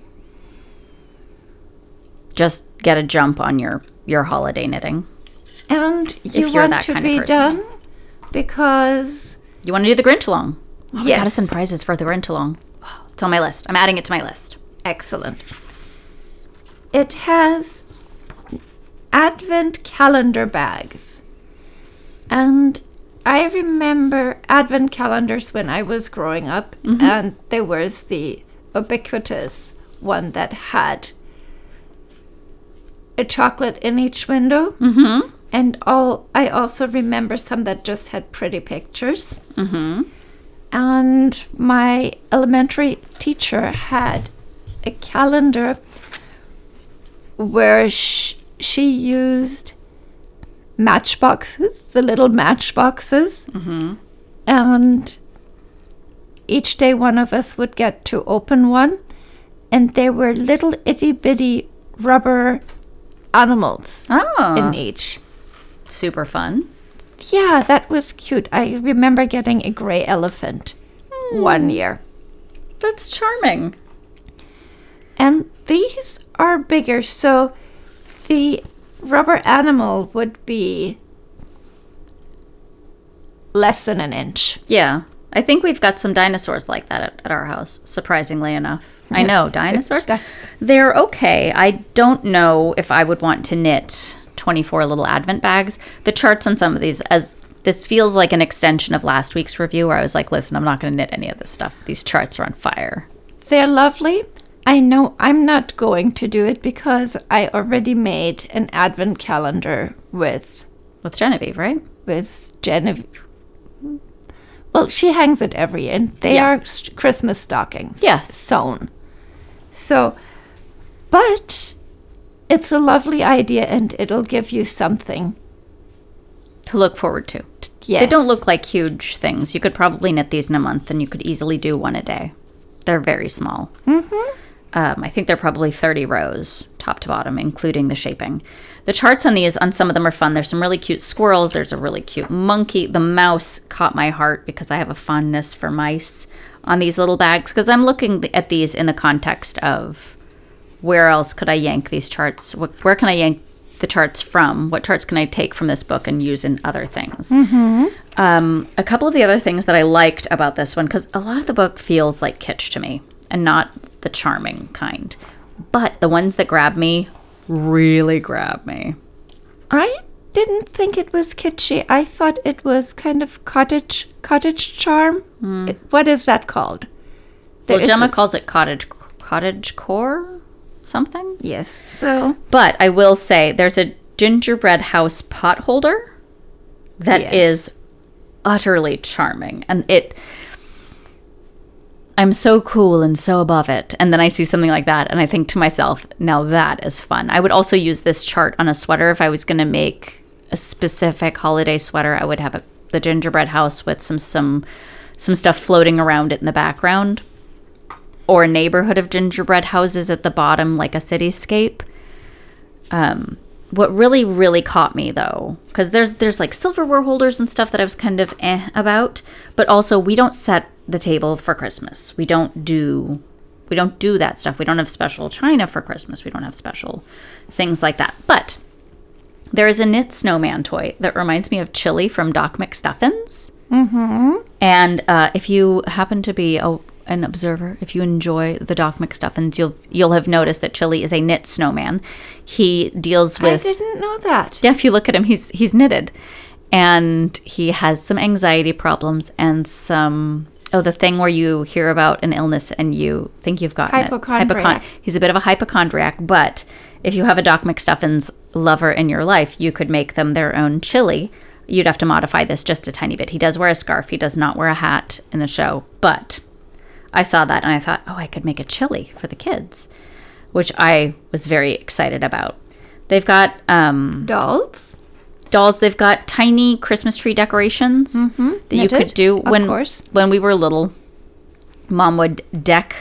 just get a jump on your, your holiday knitting. And you want that to kind be done because You want to do the Grinch along? Oh, we gotta send prizes for the Grinch along. It's on my list. I'm adding it to my list. excellent. It has advent calendar bags. And I remember advent calendars when I was growing up, and there was the ubiquitous one that had a chocolate in each window. Mm-hmm. And all I also remember some that just had pretty pictures. Mm-hmm. And my elementary teacher had a calendar where sh- she used matchboxes, the little matchboxes. Mm-hmm. And each day one of us would get to open one. And there were little itty bitty rubber animals Oh, in each. super fun. Yeah, that was cute. I remember getting a gray elephant hmm. one year. That's charming. And these are bigger, so the rubber animal would be less than an inch. Yeah. I think we've got some dinosaurs like that at, at our house, surprisingly enough. I know, dinosaurs. They're okay. I don't know if I would want to knit 24 little advent bags. The charts on some of these, as this feels like an extension of last week's review, where I was like, listen, I'm not going to knit any of this stuff. These charts are on fire. They're lovely. I know I'm not going to do it because I already made an advent calendar with With Genevieve, right? with Genevieve. Well, she hangs it every year, and they Yeah. are Christmas stockings. Yes. Sewn. So, but it's a lovely idea, and it'll give you something. To look forward to. Yes. They don't look like huge things. You could probably knit these in a month and you could easily do one a day. They're very small. Mm-hmm. Um, I think they're probably 30 rows, top to bottom, including the shaping. The charts on these, on some of them, are fun. There's some really cute squirrels. There's a really cute monkey. The mouse caught my heart because I have a fondness for mice on these little bags because I'm looking at these in the context of where else could I yank these charts? Where can I yank the charts from? What charts can I take from this book and use in other things? Um, a couple of the other things that I liked about this one, because a lot of the book feels like kitsch to me and not the charming kind. But the ones that grab me really grab me. I didn't think it was kitschy. I thought it was kind of cottage cottage charm. Hmm. It- what is that called? There well, is Gemma a- calls it cottage cottage core something. yes. So But I will say there's a gingerbread house pot holder that is Yes. utterly charming. And it I'm so cool and so above it. And then I see something like that and I think to myself, now that is fun. I would also use this chart on a sweater if I was going to make a specific holiday sweater. I would have a, the gingerbread house with some some some stuff floating around it in the background or a neighborhood of gingerbread houses at the bottom like a cityscape. Um what really really caught me though because there's there's like silverware holders and stuff that I was kind of eh about, but also we don't set the table for Christmas. We don't do we don't do that stuff. We don't have special china for Christmas. We don't have special things like that. But there is a knit snowman toy that reminds me of Chilly from Doc McStuffins. Mm-hmm. And uh, if you happen to be a, an observer, if you enjoy the Doc McStuffins, you'll you'll have noticed that Chilly is a knit snowman. He deals with. I didn't know that. yeah, if you look at him, he's he's knitted, and he has some anxiety problems and some oh the thing where you hear about an illness and you think you've got Hypochondriac. he's a bit of a hypochondriac, but if you have a Doc McStuffins lover in your life, you could make them their own Chilly. You'd have to modify this just a tiny bit. He does wear a scarf. He does not wear a hat in the show, but I saw that and I thought, oh, I could make a Chilly for the kids, which I was very excited about. They've got um, Dolls. Dolls. They've got tiny Christmas tree decorations that you could do when when we were little. Mom would deck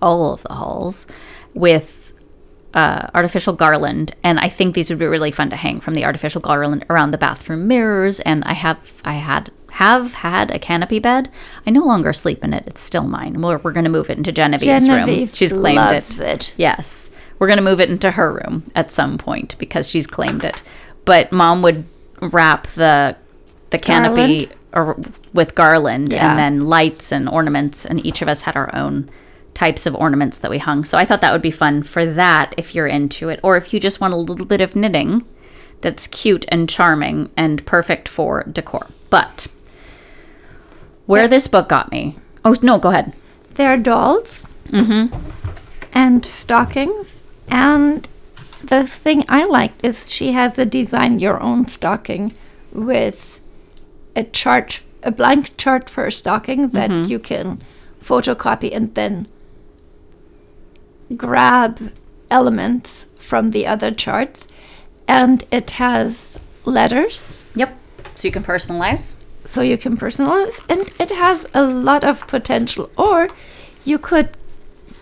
all of the halls with uh, artificial garland, and I think these would be really fun to hang from the artificial garland around the bathroom mirrors. And I have I had have had a canopy bed. I no longer sleep in it. It's still mine. We're, we're going to move it into Genevieve's Genevieve room. She's claimed loves it. it. Yes. We're going to move it into her room at some point because she's claimed it. But mom would wrap the the canopy or, with garland Yeah. and then lights and ornaments and each of us had our own types of ornaments that we hung. So I thought that would be fun for that if you're into it or if you just want a little bit of knitting that's cute and charming and perfect for decor. But where this book got me. Oh no, go ahead. They're dolls mm-hmm. and stockings. And the thing I liked is she has a design your own stocking with a chart, a blank chart for a stocking that mm-hmm. you can photocopy and then grab elements from the other charts. And it has letters Yep. So you can personalize. so you can personalize and it has a lot of potential or you could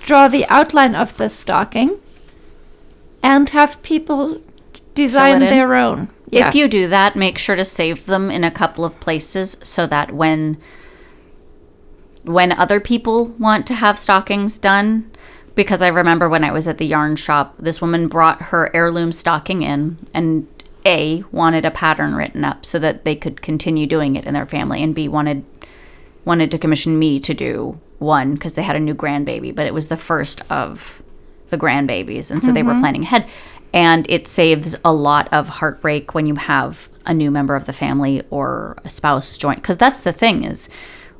draw the outline of the stocking and have people design their own. If you do that, make sure to save them in a couple of places so that when when other people want to have stockings done because I remember when I was at the yarn shop, this woman brought her heirloom stocking in and A wanted a pattern written up so that they could continue doing it in their family and B wanted wanted to commission me to do one because they had a new grandbaby, but it was the first of the grandbabies. And so they were mm-hmm. planning ahead. And it saves a lot of heartbreak when you have a new member of the family or a spouse join. Because that's the thing is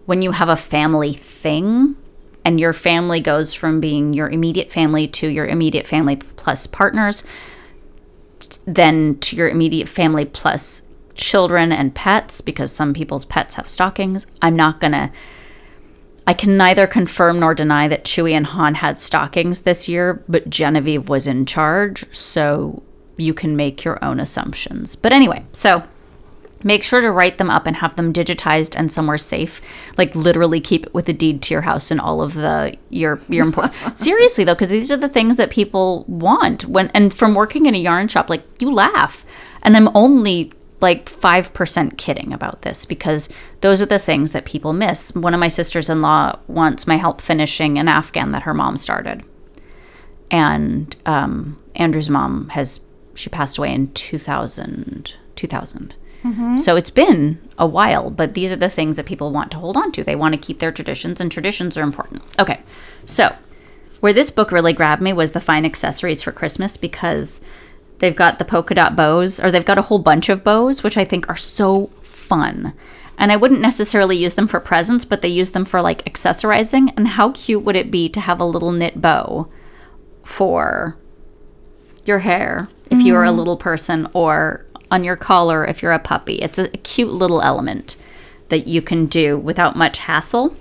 when you have a family thing and your family goes from being your immediate family to your immediate family plus partners, then to your immediate family plus children and pets because some people's pets have stockings. I'm not going to I can neither confirm nor deny that Chewie and Han had stockings this year, but Genevieve was in charge, so you can make your own assumptions. But anyway, so make sure to write them up and have them digitized and somewhere safe. Like literally keep it with a deed to your house and all of the your your important. Seriously though, because these are the things that people want when and from working in a yarn shop, like you laugh, and I'm only like 5% kidding about this because those are the things that people miss. One of my sisters in law wants my help finishing an Afghan that her mom started. And um, Andrew's mom has, she passed away in 2000. 2000. So it's been a while, but these are the things that people want to hold on to. They want to keep their traditions, and traditions are important. Okay, so where this book really grabbed me was the fine accessories for Christmas because they've got the polka dot bows, or they've got a whole bunch of bows, which I think are so fun. And I wouldn't necessarily use them for presents, but they use them for like accessorizing. And how cute would it be to have a little knit bow for your hair if you are a mm. little person, or on your collar if you're a puppy? It's a, a cute little element that you can do without much hassle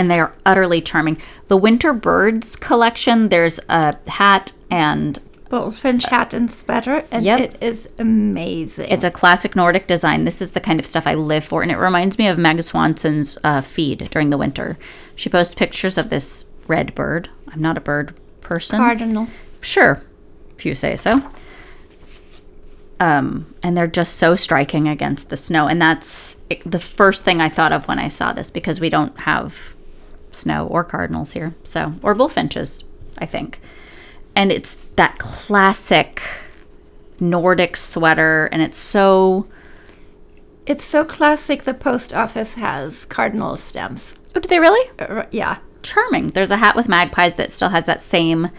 and they are utterly charming. The Winter Birds collection, there's a hat and Bullfinch hat and sweater, and Yep. it is amazing. it's a classic Nordic design. This is the kind of stuff I live for, and it reminds me of Meg Swansen's uh, feed during the winter. She posts pictures of this red bird. I'm not a bird person. cardinal. Sure, if you say so. Um, and they're just so striking against the snow. And that's the first thing I thought of when I saw this because we don't have snow or cardinals here. So, or bullfinches, I think. And it's that classic Nordic sweater. And it's so. It's so classic. The post office has cardinal stems. Oh, do they really? Uh, yeah, charming. There's a hat with magpies that still has that same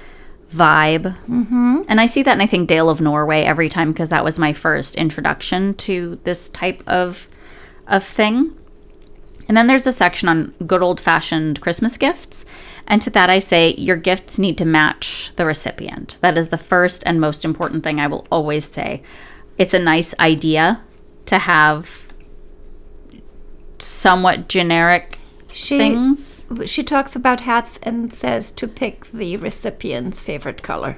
vibe. Mm-hmm. And I see that and I think Dale of Norway every time because that was my first introduction to this type of of thing. And then there's a section on good old fashioned Christmas gifts. And to that I say your gifts need to match the recipient. That is the first and most important thing I will always say. It's a nice idea to have somewhat generic she things. she talks about hats and says to pick the recipient's favorite color.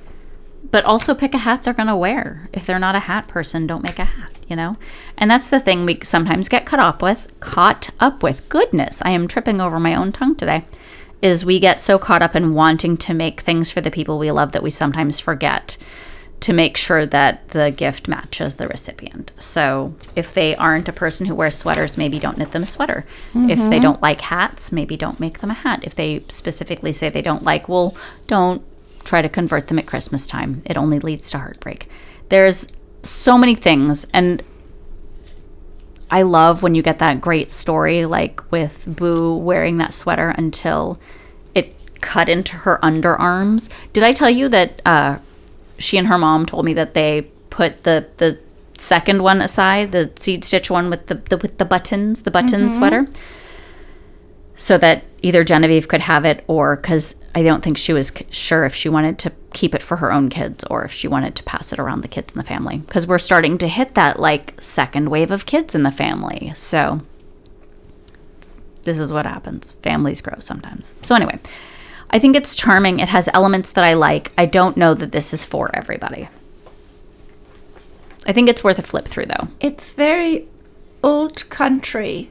but also pick a hat they're going to wear. If they're not a hat person, don't make a hat, you know? And that's the thing we sometimes get caught up with. Caught up with. Goodness, I am tripping over my own tongue today. Is we get so caught up in wanting to make things for the people we love that we sometimes forget to make sure that the gift matches the recipient. So if they aren't a person who wears sweaters, maybe don't knit them a sweater. If they mm-hmm. don't like hats, maybe don't make them a hat. If they specifically say they don't like wool, don't try to convert them at Christmas time. It only leads to heartbreak. There's so many things and I love when you get that great story like with Boo wearing that sweater until it cut into her underarms. Did I tell you that uh, she and her mom told me that they put the the second one aside, the seed stitch one with the, the with the buttons, the button sweater, so that either Genevieve could have it or because I don't think she was sure if she wanted to keep it for her own kids or if she wanted to pass it around the kids in the family because we're starting to hit that like second wave of kids in the family. So this is what happens. Families grow sometimes. So anyway, I think it's charming. It has elements that I like. I don't know that this is for everybody. I think it's worth a flip through though. It's very old country,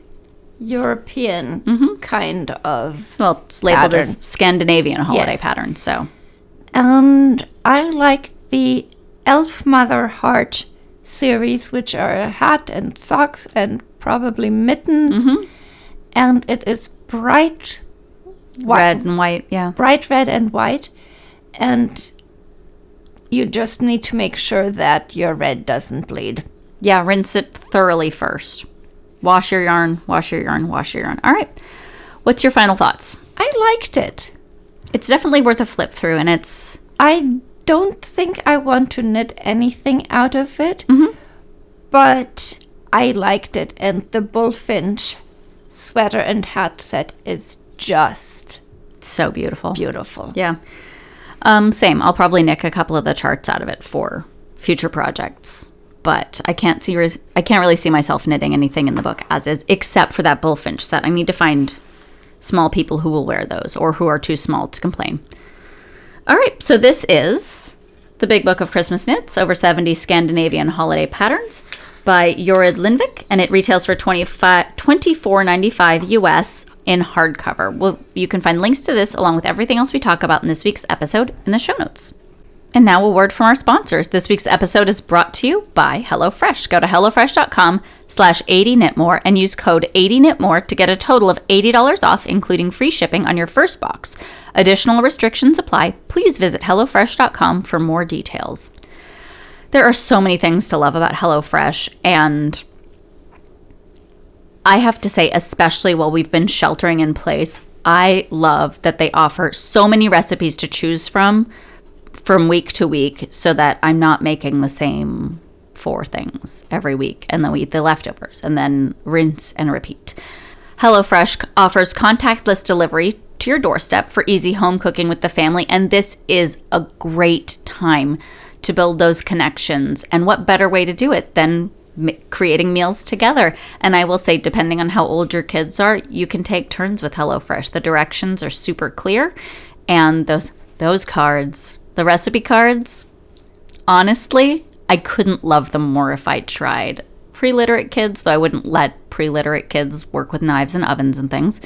European mm-hmm. kind of. Well, it's labeled as Scandinavian holiday Yes. pattern. So And I like the Elf Mother Heart series, which are a hat and socks and probably mittens. Mm-hmm. And it is bright whi- red and white, yeah. bright red and white. And you just need to make sure that your red doesn't bleed. Yeah, rinse it thoroughly first. Wash your yarn, wash your yarn, wash your yarn. All right. What's your final thoughts? I liked it. It's definitely worth a flip through, and it's I don't think I want to knit anything out of it, Mm-hmm. but I liked it. And the bullfinch sweater and hat set is just so beautiful. beautiful. Yeah. Um, same. I'll probably nick a couple of the charts out of it for future projects. But I can't see res- I can't really see myself knitting anything in the book as is, except for that bullfinch set. I need to find small people who will wear those or who are too small to complain. All right, so this is the Big Book of Christmas Knits, over 70 Scandinavian holiday patterns by Jorid Linvik, and it retails for 25 $24.95 US in hardcover. Well, you can find links to this along with everything else we talk about in this week's episode in the show notes. And now a word from our sponsors. This week's episode is brought to you by HelloFresh. Go to HelloFresh.com slash 80knitmore and use code 80knitmore to get a total of $80 off, including free shipping on your first box. Additional restrictions apply. Please visit HelloFresh.com for more details. There are so many things to love about HelloFresh, and I have to say, especially while we've been sheltering in place, I love that they offer so many recipes to choose from from week to week so that I'm not making the same four things every week and then we eat the leftovers and then rinse and repeat. HelloFresh offers contactless delivery to your doorstep for easy home cooking with the family, and this is a great time to build those connections. And what better way to do it than creating meals together? And I will say, depending on how old your kids are, you can take turns with HelloFresh. The directions are super clear, and those those cards, the recipe cards, honestly, I couldn't love them more if I tried. Pre-literate kids, though I wouldn't let pre-literate kids work with knives and ovens and things,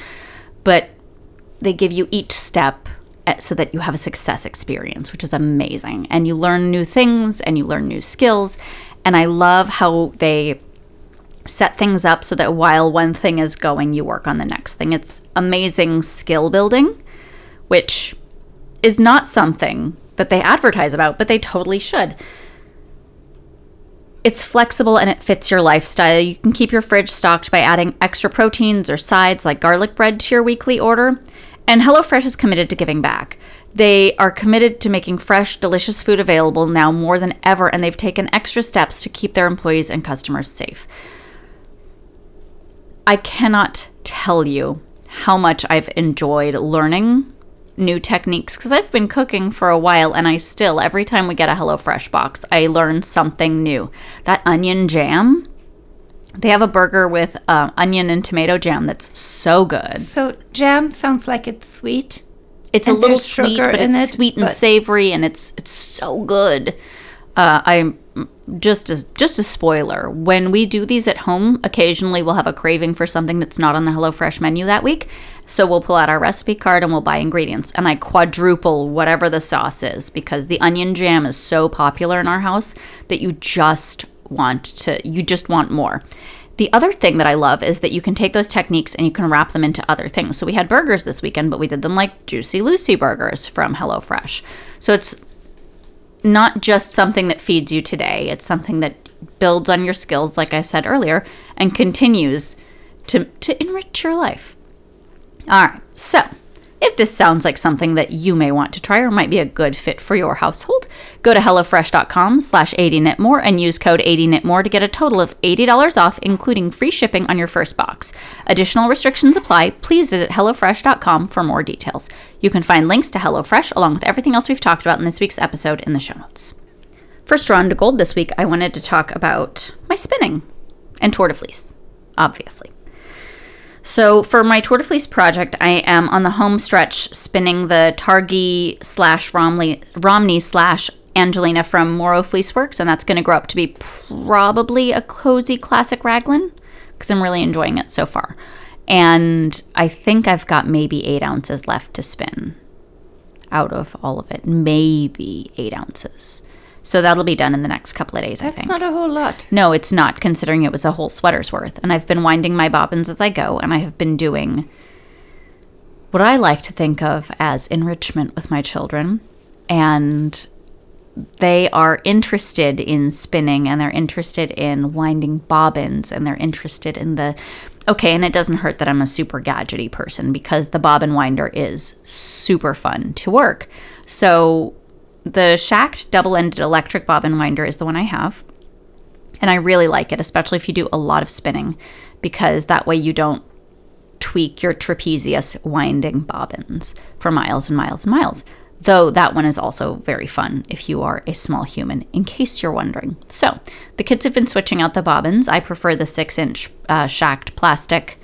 but they give you each step so that you have a success experience, which is amazing. And you learn new things and you learn new skills. And I love how they set things up so that while one thing is going, you work on the next thing. It's amazing skill building, which is not something that they advertise about, but they totally should. It's flexible and it fits your lifestyle. You can keep your fridge stocked by adding extra proteins or sides like garlic bread to your weekly order. And HelloFresh is committed to giving back. They are committed to making fresh, delicious food available now more than ever, and they've taken extra steps to keep their employees and customers safe. I cannot tell you how much I've enjoyed learning new techniques because I've been cooking for a while and I still, every time we get a HelloFresh box, I learn something new. That onion jam, they have a burger with uh, onion and tomato jam that's so good. So jam sounds like it's sweet. It's a little sweet, but it's it, sweet and but- savory, and it's it's so good. Uh, I'm just as just a spoiler. When we do these at home, occasionally we'll have a craving for something that's not on the HelloFresh menu that week. So we'll pull out our recipe card and we'll buy ingredients, and I quadruple whatever the sauce is because the onion jam is so popular in our house that you just want to you just want more. The other thing that I love is that you can take those techniques and you can wrap them into other things. So we had burgers this weekend, but we did them like Juicy Lucy burgers from HelloFresh. So it's not just something that feeds you today, it's something that builds on your skills, like I said earlier, and continues to, to enrich your life. All right, so if this sounds like something that you may want to try or might be a good fit for your household, go to HelloFresh.com slash 80knitmore and use code 80knitmore to get a total of $80 off, including free shipping on your first box. Additional restrictions apply. Please visit HelloFresh.com for more details. You can find links to HelloFresh along with everything else we've talked about in this week's episode in the show notes. First Drawn to Gold this week, I wanted to talk about my spinning and Tour de Fleece, obviously. So for my Tour de Fleece project, I am on the home stretch spinning the Targhee slash Romney, Romney slash Angelina from Morro Fleece Works, and that's going to grow up to be probably a cozy classic raglan because I'm really enjoying it so far. And I think I've got maybe eight ounces left to spin out of all of it, maybe eight ounces. So that'll be done in the next couple of days, I think. That's not a whole lot. No, it's not, considering it was a whole sweater's worth. And I've been winding my bobbins as I go, and I have been doing what I like to think of as enrichment with my children. And they are interested in spinning and they're interested in winding bobbins and they're interested in the okay and it doesn't hurt that i'm a super gadgety person because the bobbin winder is super fun to work so the Schacht double-ended electric bobbin winder is the one i have and i really like it especially if you do a lot of spinning because that way you don't tweak your trapezius winding bobbins for miles and miles and miles though that one is also very fun if you are a small human, in case you're wondering. So, the kids have been switching out the bobbins. I prefer the six inch uh, Schacht plastic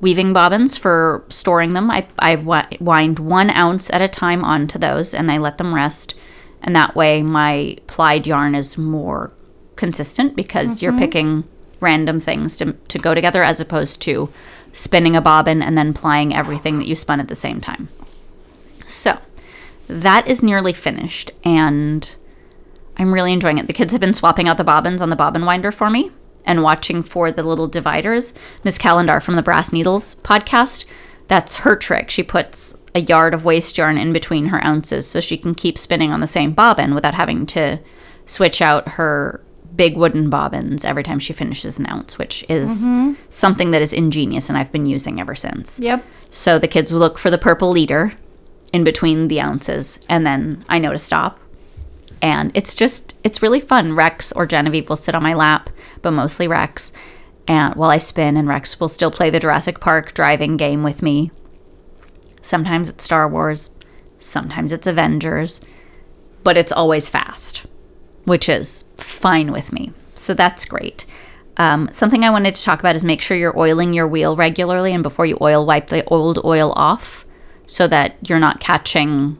weaving bobbins for storing them. I, I wind one ounce at a time onto those and I let them rest. And that way, my plied yarn is more consistent because mm-hmm. you're picking random things to, to go together as opposed to spinning a bobbin and then plying everything that you spun at the same time. So, that is nearly finished and I'm really enjoying it. The kids have been swapping out the bobbins on the bobbin winder for me and watching for the little dividers. Miss Calendar from the Brass Needles podcast, that's her trick. She puts a yard of waste yarn in between her ounces so she can keep spinning on the same bobbin without having to switch out her big wooden bobbins every time she finishes an ounce, which is mm-hmm. something that is ingenious and I've been using ever since. Yep. So the kids look for the purple leader in between the ounces and then I know to stop. And it's just it's really fun. Rex or Genevieve will sit on my lap, but mostly Rex. And while I spin and Rex will still play the Jurassic Park driving game with me. Sometimes it's Star Wars, sometimes it's Avengers, but it's always fast, which is fine with me. So that's great. Um, something I wanted to talk about is make sure you're oiling your wheel regularly and before you oil, wipe the old oil off so that you're not catching.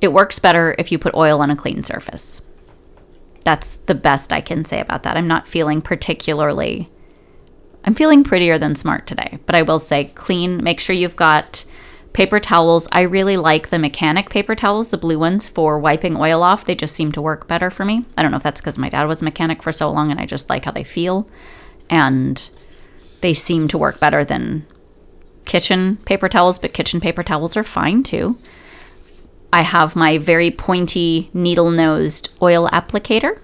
It works better if you put oil on a clean surface. That's the best I can say about that. I'm not feeling particularly. I'm feeling prettier than smart today, but I will say clean. Make sure you've got paper towels. I really like the mechanic paper towels, the blue ones for wiping oil off. They just seem to work better for me. I don't know if that's because my dad was a mechanic for so long and I just like how they feel. And they seem to work better than kitchen paper towels, but kitchen paper towels are fine too. I have my very pointy needle nosed oil applicator.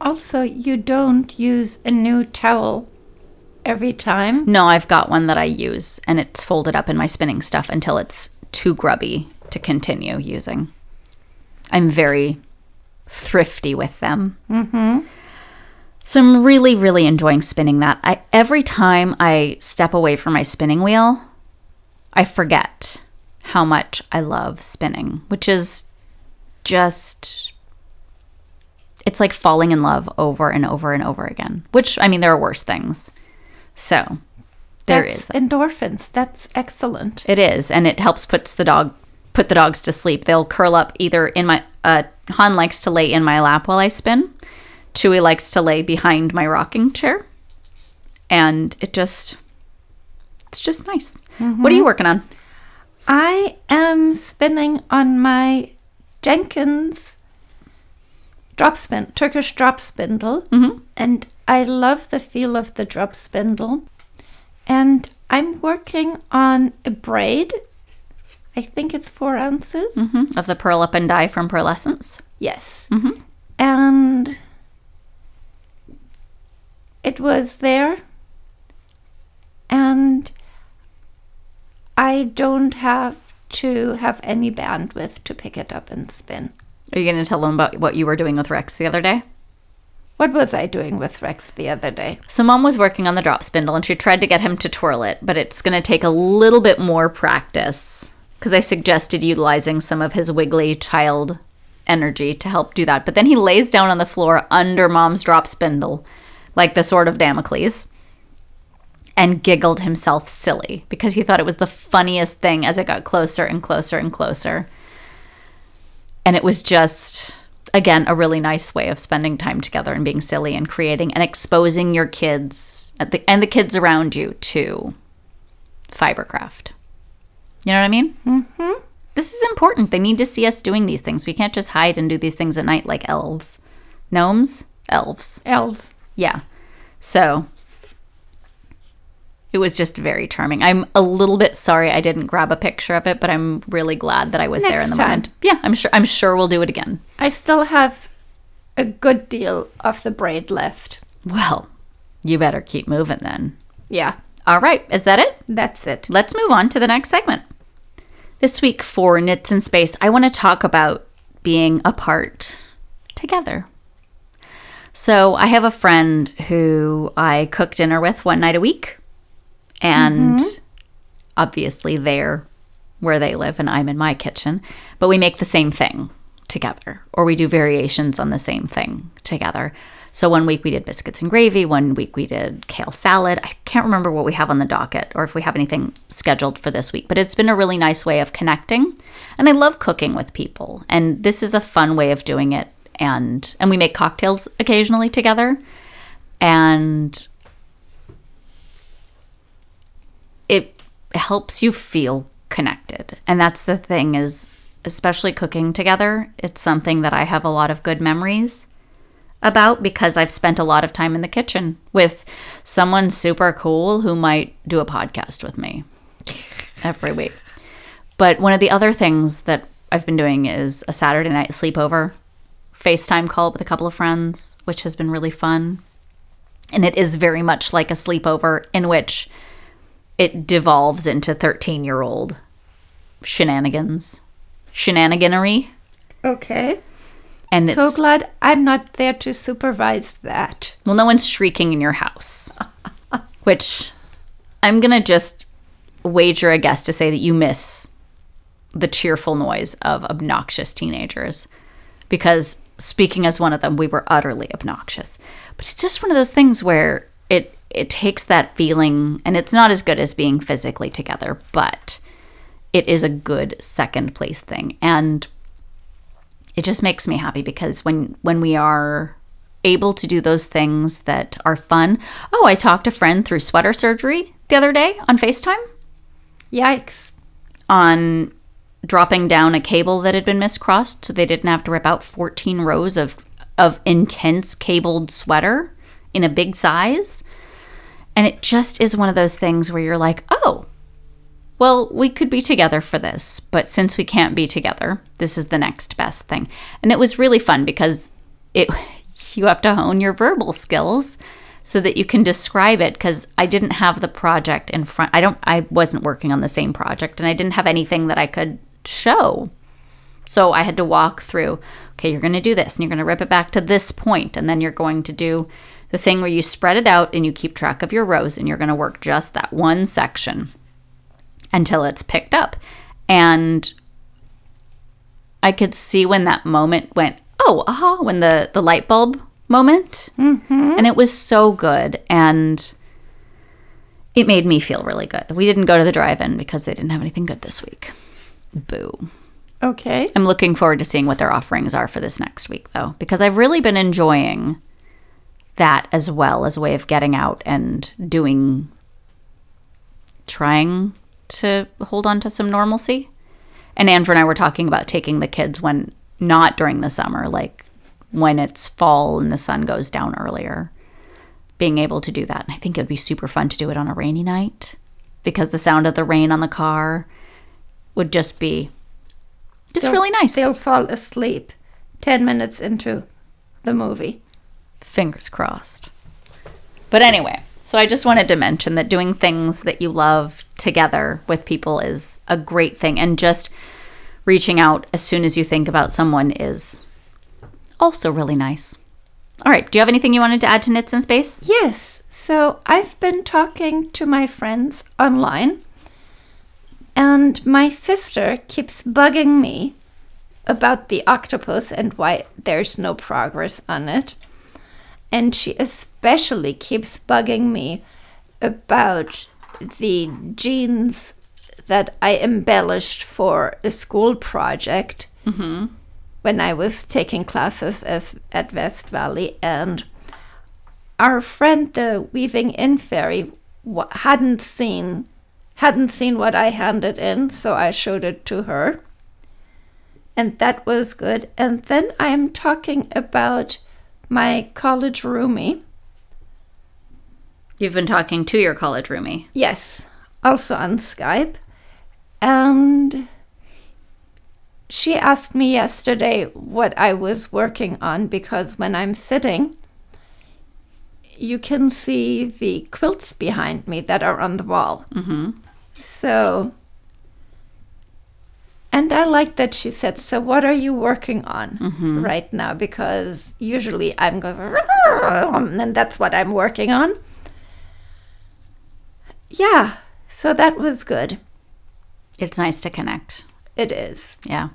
Also, you don't use a new towel every time? No, I've got one that I use and it's folded up in my spinning stuff until it's too grubby to continue using. I'm very thrifty with them. Mm-hmm. So I'm really, really enjoying spinning that. I every time I step away from my spinning wheel, I forget how much I love spinning, which is just it's like falling in love over and over and over again. Which I mean there are worse things. So there That's is endorphins. That's excellent. It is, and it helps puts the dog put the dogs to sleep. They'll curl up either in my uh Han likes to lay in my lap while I spin Chewie likes to lay behind my rocking chair. And it just, it's just nice. Mm-hmm. What are you working on? I am spinning on my Jenkins drop spin, Turkish drop spindle. Mm-hmm. And I love the feel of the drop spindle. And I'm working on a braid. I think it's four ounces. Mm-hmm. Of the pearl Up and Dye from Pearlescence. Yes. Mm-hmm. And it was there. And I don't have to have any bandwidth to pick it up and spin. Are you going to tell them about what you were doing with Rex the other day? What was I doing with Rex the other day? So, mom was working on the drop spindle and she tried to get him to twirl it, but it's going to take a little bit more practice because I suggested utilizing some of his wiggly child energy to help do that. But then he lays down on the floor under mom's drop spindle like the sword of Damocles, and giggled himself silly because he thought it was the funniest thing as it got closer and closer and closer. And it was just, again, a really nice way of spending time together and being silly and creating and exposing your kids the, and the kids around you to fibercraft. You know what I mean? Mm-hmm. This is important. They need to see us doing these things. We can't just hide and do these things at night like elves. Gnomes? Elves. Elves. Yeah. So It was just very charming. I'm a little bit sorry I didn't grab a picture of it, but I'm really glad that I was there in the time. moment. Yeah, I'm sure I'm sure we'll do it again. I still have a good deal of the braid left. Well, you better keep moving then. Yeah, All right, is that it? that's it. Let's move on to the next segment. This week for Knits in Space, I want to talk about being apart together. So, I have a friend who I cook dinner with one night a week, and mm-hmm. obviously they're where they live, and I'm in my kitchen, but we make the same thing together, or we do variations on the same thing together. So, one week we did biscuits and gravy, one week we did kale salad. I can't remember what we have on the docket or if we have anything scheduled for this week, but it's been a really nice way of connecting. And I love cooking with people, and this is a fun way of doing it. And and we make cocktails occasionally together, and it helps you feel connected. And that's the thing is especially cooking together, it's something that I have a lot of good memories about because I've spent a lot of time in the kitchen with someone super cool who might do a podcast with me every week. But one of the other things that I've been doing is a Saturday night sleepover FaceTime call with a couple of friends, which has been really fun. And it is very much like a sleepover in which it devolves into 13 year old shenanigans, shenaniganery. Okay. And so it's, glad I'm not there to supervise that. well, no one's shrieking in your house, which I'm going to just wager a guess to say that you miss the cheerful noise of obnoxious teenagers. Because speaking as one of them, we were utterly obnoxious. But it's just one of those things where it it takes that feeling and it's not as good as being physically together, but it is a good second place thing. And it just makes me happy because when when we are able to do those things that are fun. Oh, I talked a friend through sweater surgery the other day on FaceTime Yikes. on dropping down a cable that had been miscrossed so they didn't have to rip out 14 rows of of intense cabled sweater in a big size. And it just is one of those things where you're like, "Oh, well, we could be together for this, but since we can't be together, this is the next best thing." And it was really fun because it you have to hone your verbal skills so that you can describe it because I didn't have the project in front. I don't I wasn't working on the same project and I didn't have anything that I could show. So I had to walk through, okay, you're going to do this and you're going to rip it back to this point and then you're going to do the thing where you spread it out and you keep track of your rows and you're going to work just that one section until it's picked up. And I could see when that moment went, oh, aha, when the, the light bulb moment. Mm-hmm. And it was so good. And it made me feel really good. We didn't go to the drive in because they didn't have anything good this week. Boo. Okay. I'm looking forward to seeing what their offerings are for this next week, though, because I've really been enjoying that as well as a way of getting out and doing, trying to hold on to some normalcy. And Andrew and I were talking about taking the kids when not during the summer, like when it's fall and the sun goes down earlier, being able to do that. And I think it would be super fun to do it on a rainy night because the sound of the rain on the car would just be just They'll- really nice. They'll fall asleep 10 minutes into the movie. Fingers crossed. But anyway, so I just wanted to mention that doing things that you love together with people is a great thing. And just reaching out as soon as you think about someone is also really nice. All right, do you have anything you wanted to add to Knits in Space? Yes. So I've been talking to my friends online, and my sister keeps bugging me about the octopus and why there's no progress on it. And she especially keeps bugging me about the jeans that I embellished for a school project mm-hmm. when I was taking classes as at West Valley, and our friend, the weaving in fairy, wa- hadn't seen hadn't seen what I handed in, so I showed it to her, and that was good. And then I am talking about my college roomie, You've been talking to your college roomie. Yes, also on Skype. And she asked me yesterday what I was working on because when I'm sitting, you can see the quilts behind me that are on the wall. Mm-hmm. So, and I like that she said, So, what are you working on right now? Because usually I'm going, and that's what I'm working on. Yeah, so that was good. It's nice to connect. It is. Yeah.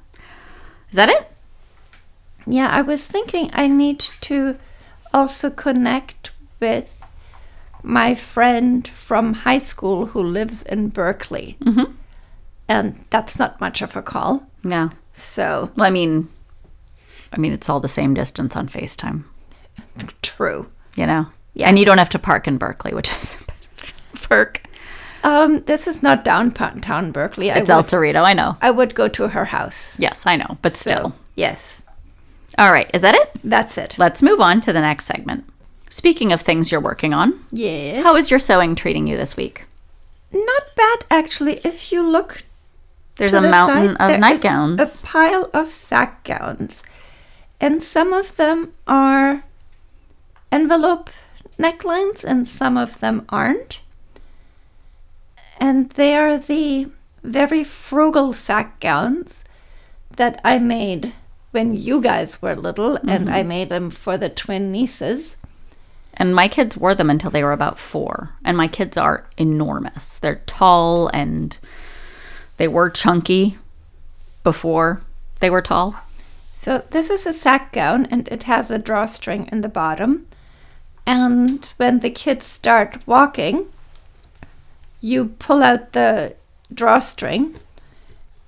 Is that it? Yeah, I was thinking I need to also connect with my friend from high school who lives in Berkeley. Mm-hmm. And that's not much of a call. Yeah. So, Well, I mean, I mean, it's all the same distance on FaceTime, true. you know? Yeah. And you don't have to park in Berkeley, which is perk. Um, this is not downtown Berkeley. I It's would, El Cerrito, I know. I would go to her house. Yes, I know, but So, still. yes, All right, is that it? that's it. Let's move on to the next segment. Speaking of things you're working on, Yes. how is your sewing treating you this week? Not bad, actually. If you look There's a the mountain side, of nightgowns. A pile of sack gowns. And some of them are envelope necklines and some of them aren't. And they are the very frugal sack gowns that I made when you guys were little, and mm-hmm. I made them for the twin nieces. And my kids wore them until they were about four. And my kids are enormous. They're tall and they were chunky before they were tall. So this is a sack gown and it has a drawstring in the bottom. And when the kids start walking, you pull out the drawstring.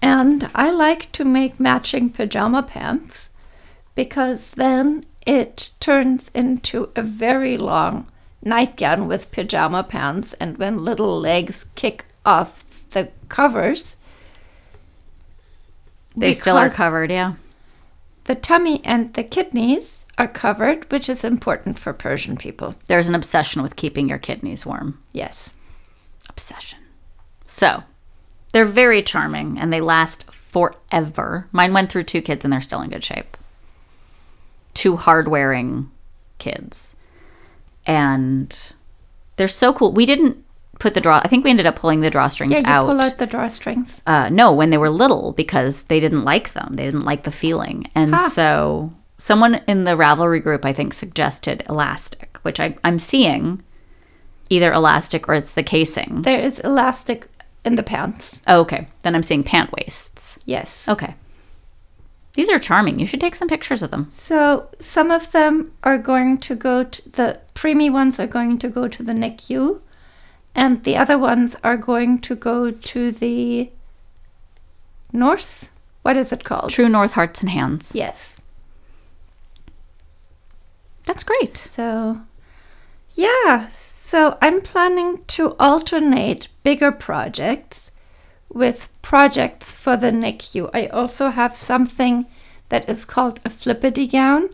And I like to make matching pajama pants because then it turns into a very long nightgown with pajama pants. And when little legs kick off the covers, They still are covered, yeah. the tummy and the kidneys are covered, which is important for Persian people. There's an obsession with keeping your kidneys warm. Yes. Obsession. So, they're very charming and they last forever. Mine went through two kids and they're still in good shape. Two hard wearing kids. And they're so cool. We didn't put the draw, I think we ended up pulling the drawstrings Yeah, you out. pull out the drawstrings. uh, no, when they were little because they didn't like them. They didn't like the feeling. And Ah. so someone in the Ravelry group, I think, suggested elastic, which I, I'm seeing either elastic or it's the casing. There is elastic in the pants. Oh, okay. Then I'm seeing pant waists. Yes. Okay. These are charming. You should take some pictures of them. So some of them are going to go to the preemie ones are going to go to the NICU, and the other ones are going to go to the north. What is it called? True North Hearts and Hands. Yes. That's great. So, yeah. So I'm planning to alternate bigger projects with projects for the NICU. I also have something that is called a flippity gown.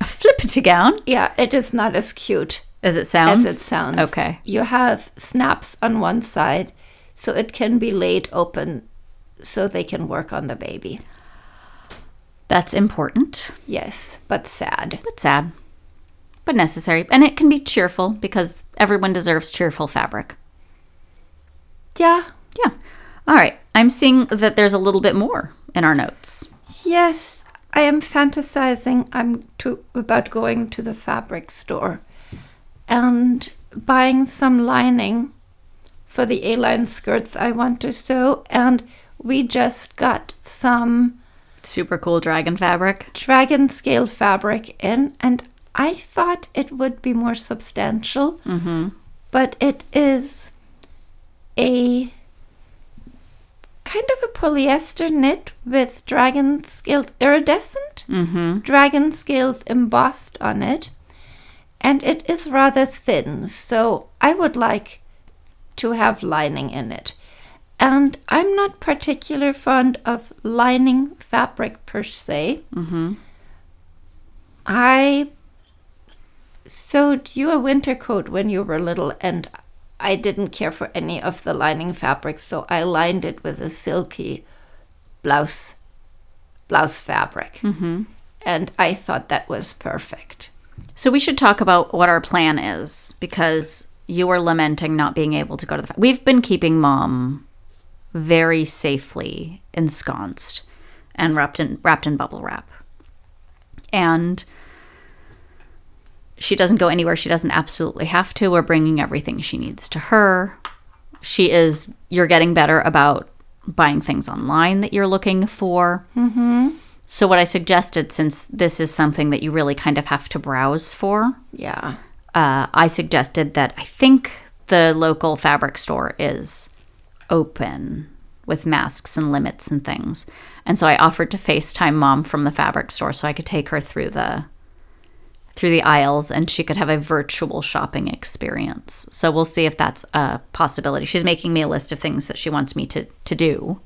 A flippity gown, Yeah, it is not as cute as it sounds. as it sounds. Okay. You have snaps on one side, so it can be laid open so they can work on the baby. That's important, Yes, but sad. but sad, but necessary. And it can be cheerful because everyone deserves cheerful fabric. Yeah, Yeah. All right. I'm seeing that there's a little bit more in our notes. Yes, I am fantasizing. I'm to, about going to the fabric store and buying some lining for the A-line skirts I want to sew. And we just got some Super cool dragon fabric. dragon scale fabric in, and I thought it would be more substantial, but it is a kind of a polyester knit with dragon scales iridescent, Mm-hmm. dragon scales embossed on it, and it is rather thin, so I would like to have lining in it. And I'm not particular fond of lining fabric per se. Mm-hmm. I sewed you a winter coat when you were little, and I didn't care for any of the lining fabrics, so I lined it with a silky blouse blouse fabric. Mm-hmm. And I thought that was perfect. So we should talk about what our plan is because you were lamenting not being able to go to the. We've been keeping mom very safely ensconced and wrapped in wrapped in bubble wrap, and she doesn't go anywhere she doesn't absolutely have to. We're bringing everything she needs to her. She is. You're getting better about buying things online that you're looking for. Mm-hmm. So, what I suggested, since this is something that you really kind of have to browse for, Yeah. uh, I suggested that I think the local fabric store is open with masks and limits and things. And so I offered to FaceTime mom from the fabric store so I could take her through the through the aisles and she could have a virtual shopping experience. So we'll see if that's a possibility. She's making me a list of things that she wants me to to do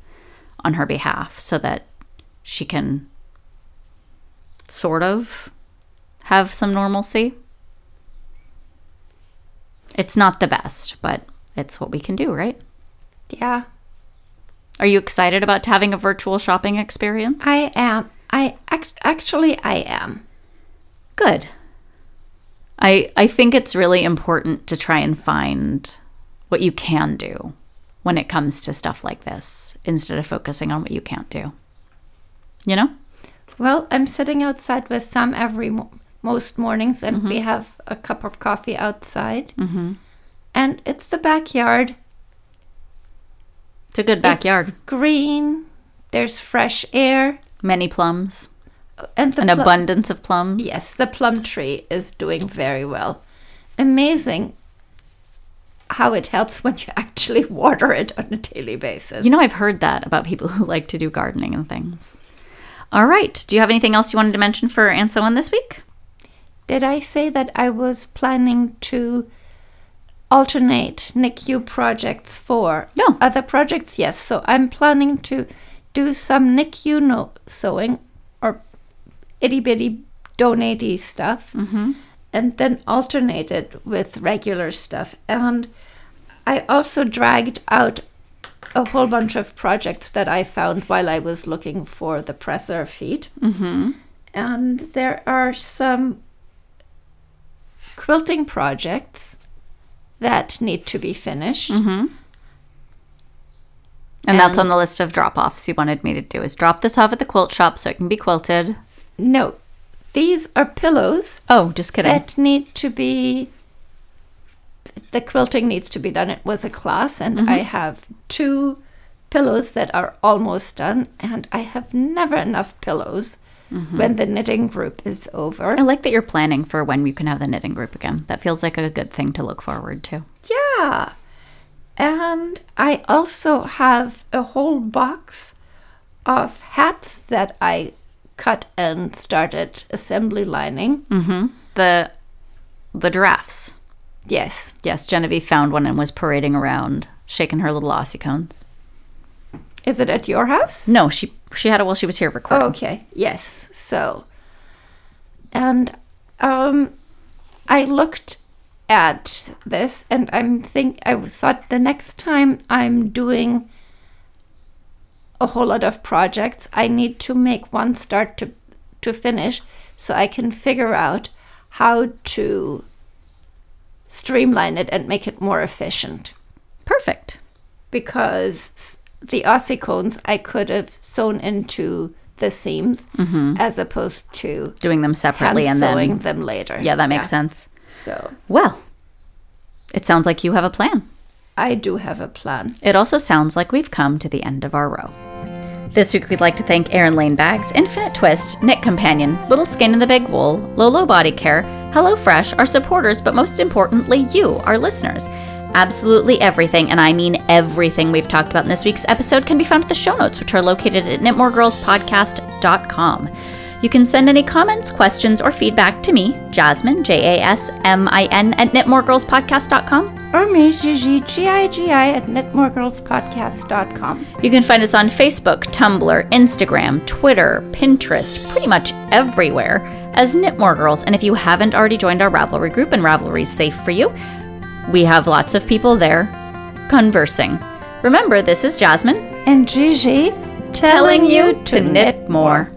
on her behalf so that she can sort of have some normalcy. It's not the best, but it's what we can do, right? Yeah. Are you excited about having a virtual shopping experience? I am. I act- actually I am. Good. I I think it's really important to try and find what you can do when it comes to stuff like this instead of focusing on what you can't do. You know? Well, I'm sitting outside with Sam every mo- most mornings, and we have a cup of coffee outside. Mm-hmm. And it's the backyard. It's a good backyard. It's green. There's fresh air, Many plums. and the An abundance of plums. Yes, the plum tree is doing very well. Amazing how it helps when you actually water it on a daily basis. You know, I've heard that about people who like to do gardening and things. All right. Do you have anything else you wanted to mention for And So On this week? Did I say that I was planning to alternate NICU projects for No. other projects? Yes. So I'm planning to do some NICU no- sewing or itty bitty donatey stuff mm-hmm. and then alternate it with regular stuff. And I also dragged out a whole bunch of projects that I found while I was looking for the presser feet. Mm-hmm. And there are some quilting projects that need to be finished. And, that's on the list of drop offs you wanted me to do is drop this off at the quilt shop so it can be quilted. No, these are pillows Oh, just kidding. that need to be. The quilting needs to be done. It was a class, and I mm-hmm. have two pillows that are almost done, and I have never enough pillows mm-hmm. when the knitting group is over. I like that you're planning for when you can have the knitting group again. That feels like a good thing to look forward to. Yeah. And I also have a whole box of hats that I cut and started assembly lining. Mm-hmm. The the giraffes. Yes. Yes, Genevieve found one and was parading around, shaking her little ossicones. Is it at your house? No, she she had it while she was here recording. Okay. Yes. So, and um, I looked at this, and I'm think I thought the next time I'm doing a whole lot of projects, I need to make one start to to finish, so I can figure out how to streamline it and make it more efficient Perfect. because the ossicones I could have sewn into the seams mm-hmm. as opposed to Doing them separately and sewing them later. Yeah, that makes sense. So Well, it sounds like you have a plan. I do have a plan. It also sounds like we've come to the end of our row. This week, we'd like to thank Erin Lane Bags, Infinite Twist, Knit Companion, Little Skein in the Big Wool, Lolo Body Care, HelloFresh, our supporters, but most importantly, you, our listeners. Absolutely everything, and I mean everything we've talked about in this week's episode, can be found at the show notes, which are located at knitmoregirlspodcast.com. You can send any comments, questions, or feedback to me, Jasmine, J A S M I N, at knitmoregirlspodcast.com. Or me, Gigi, G-I-G-I, at knitmoregirlspodcast.com. You can find us on Facebook, Tumblr, Instagram, Twitter, Pinterest, pretty much everywhere as Knit More Girls. And if you haven't already joined our Ravelry group, and Ravelry's safe for you, we have lots of people there conversing. Remember, this is Jasmine And Gigi, telling you to knit more.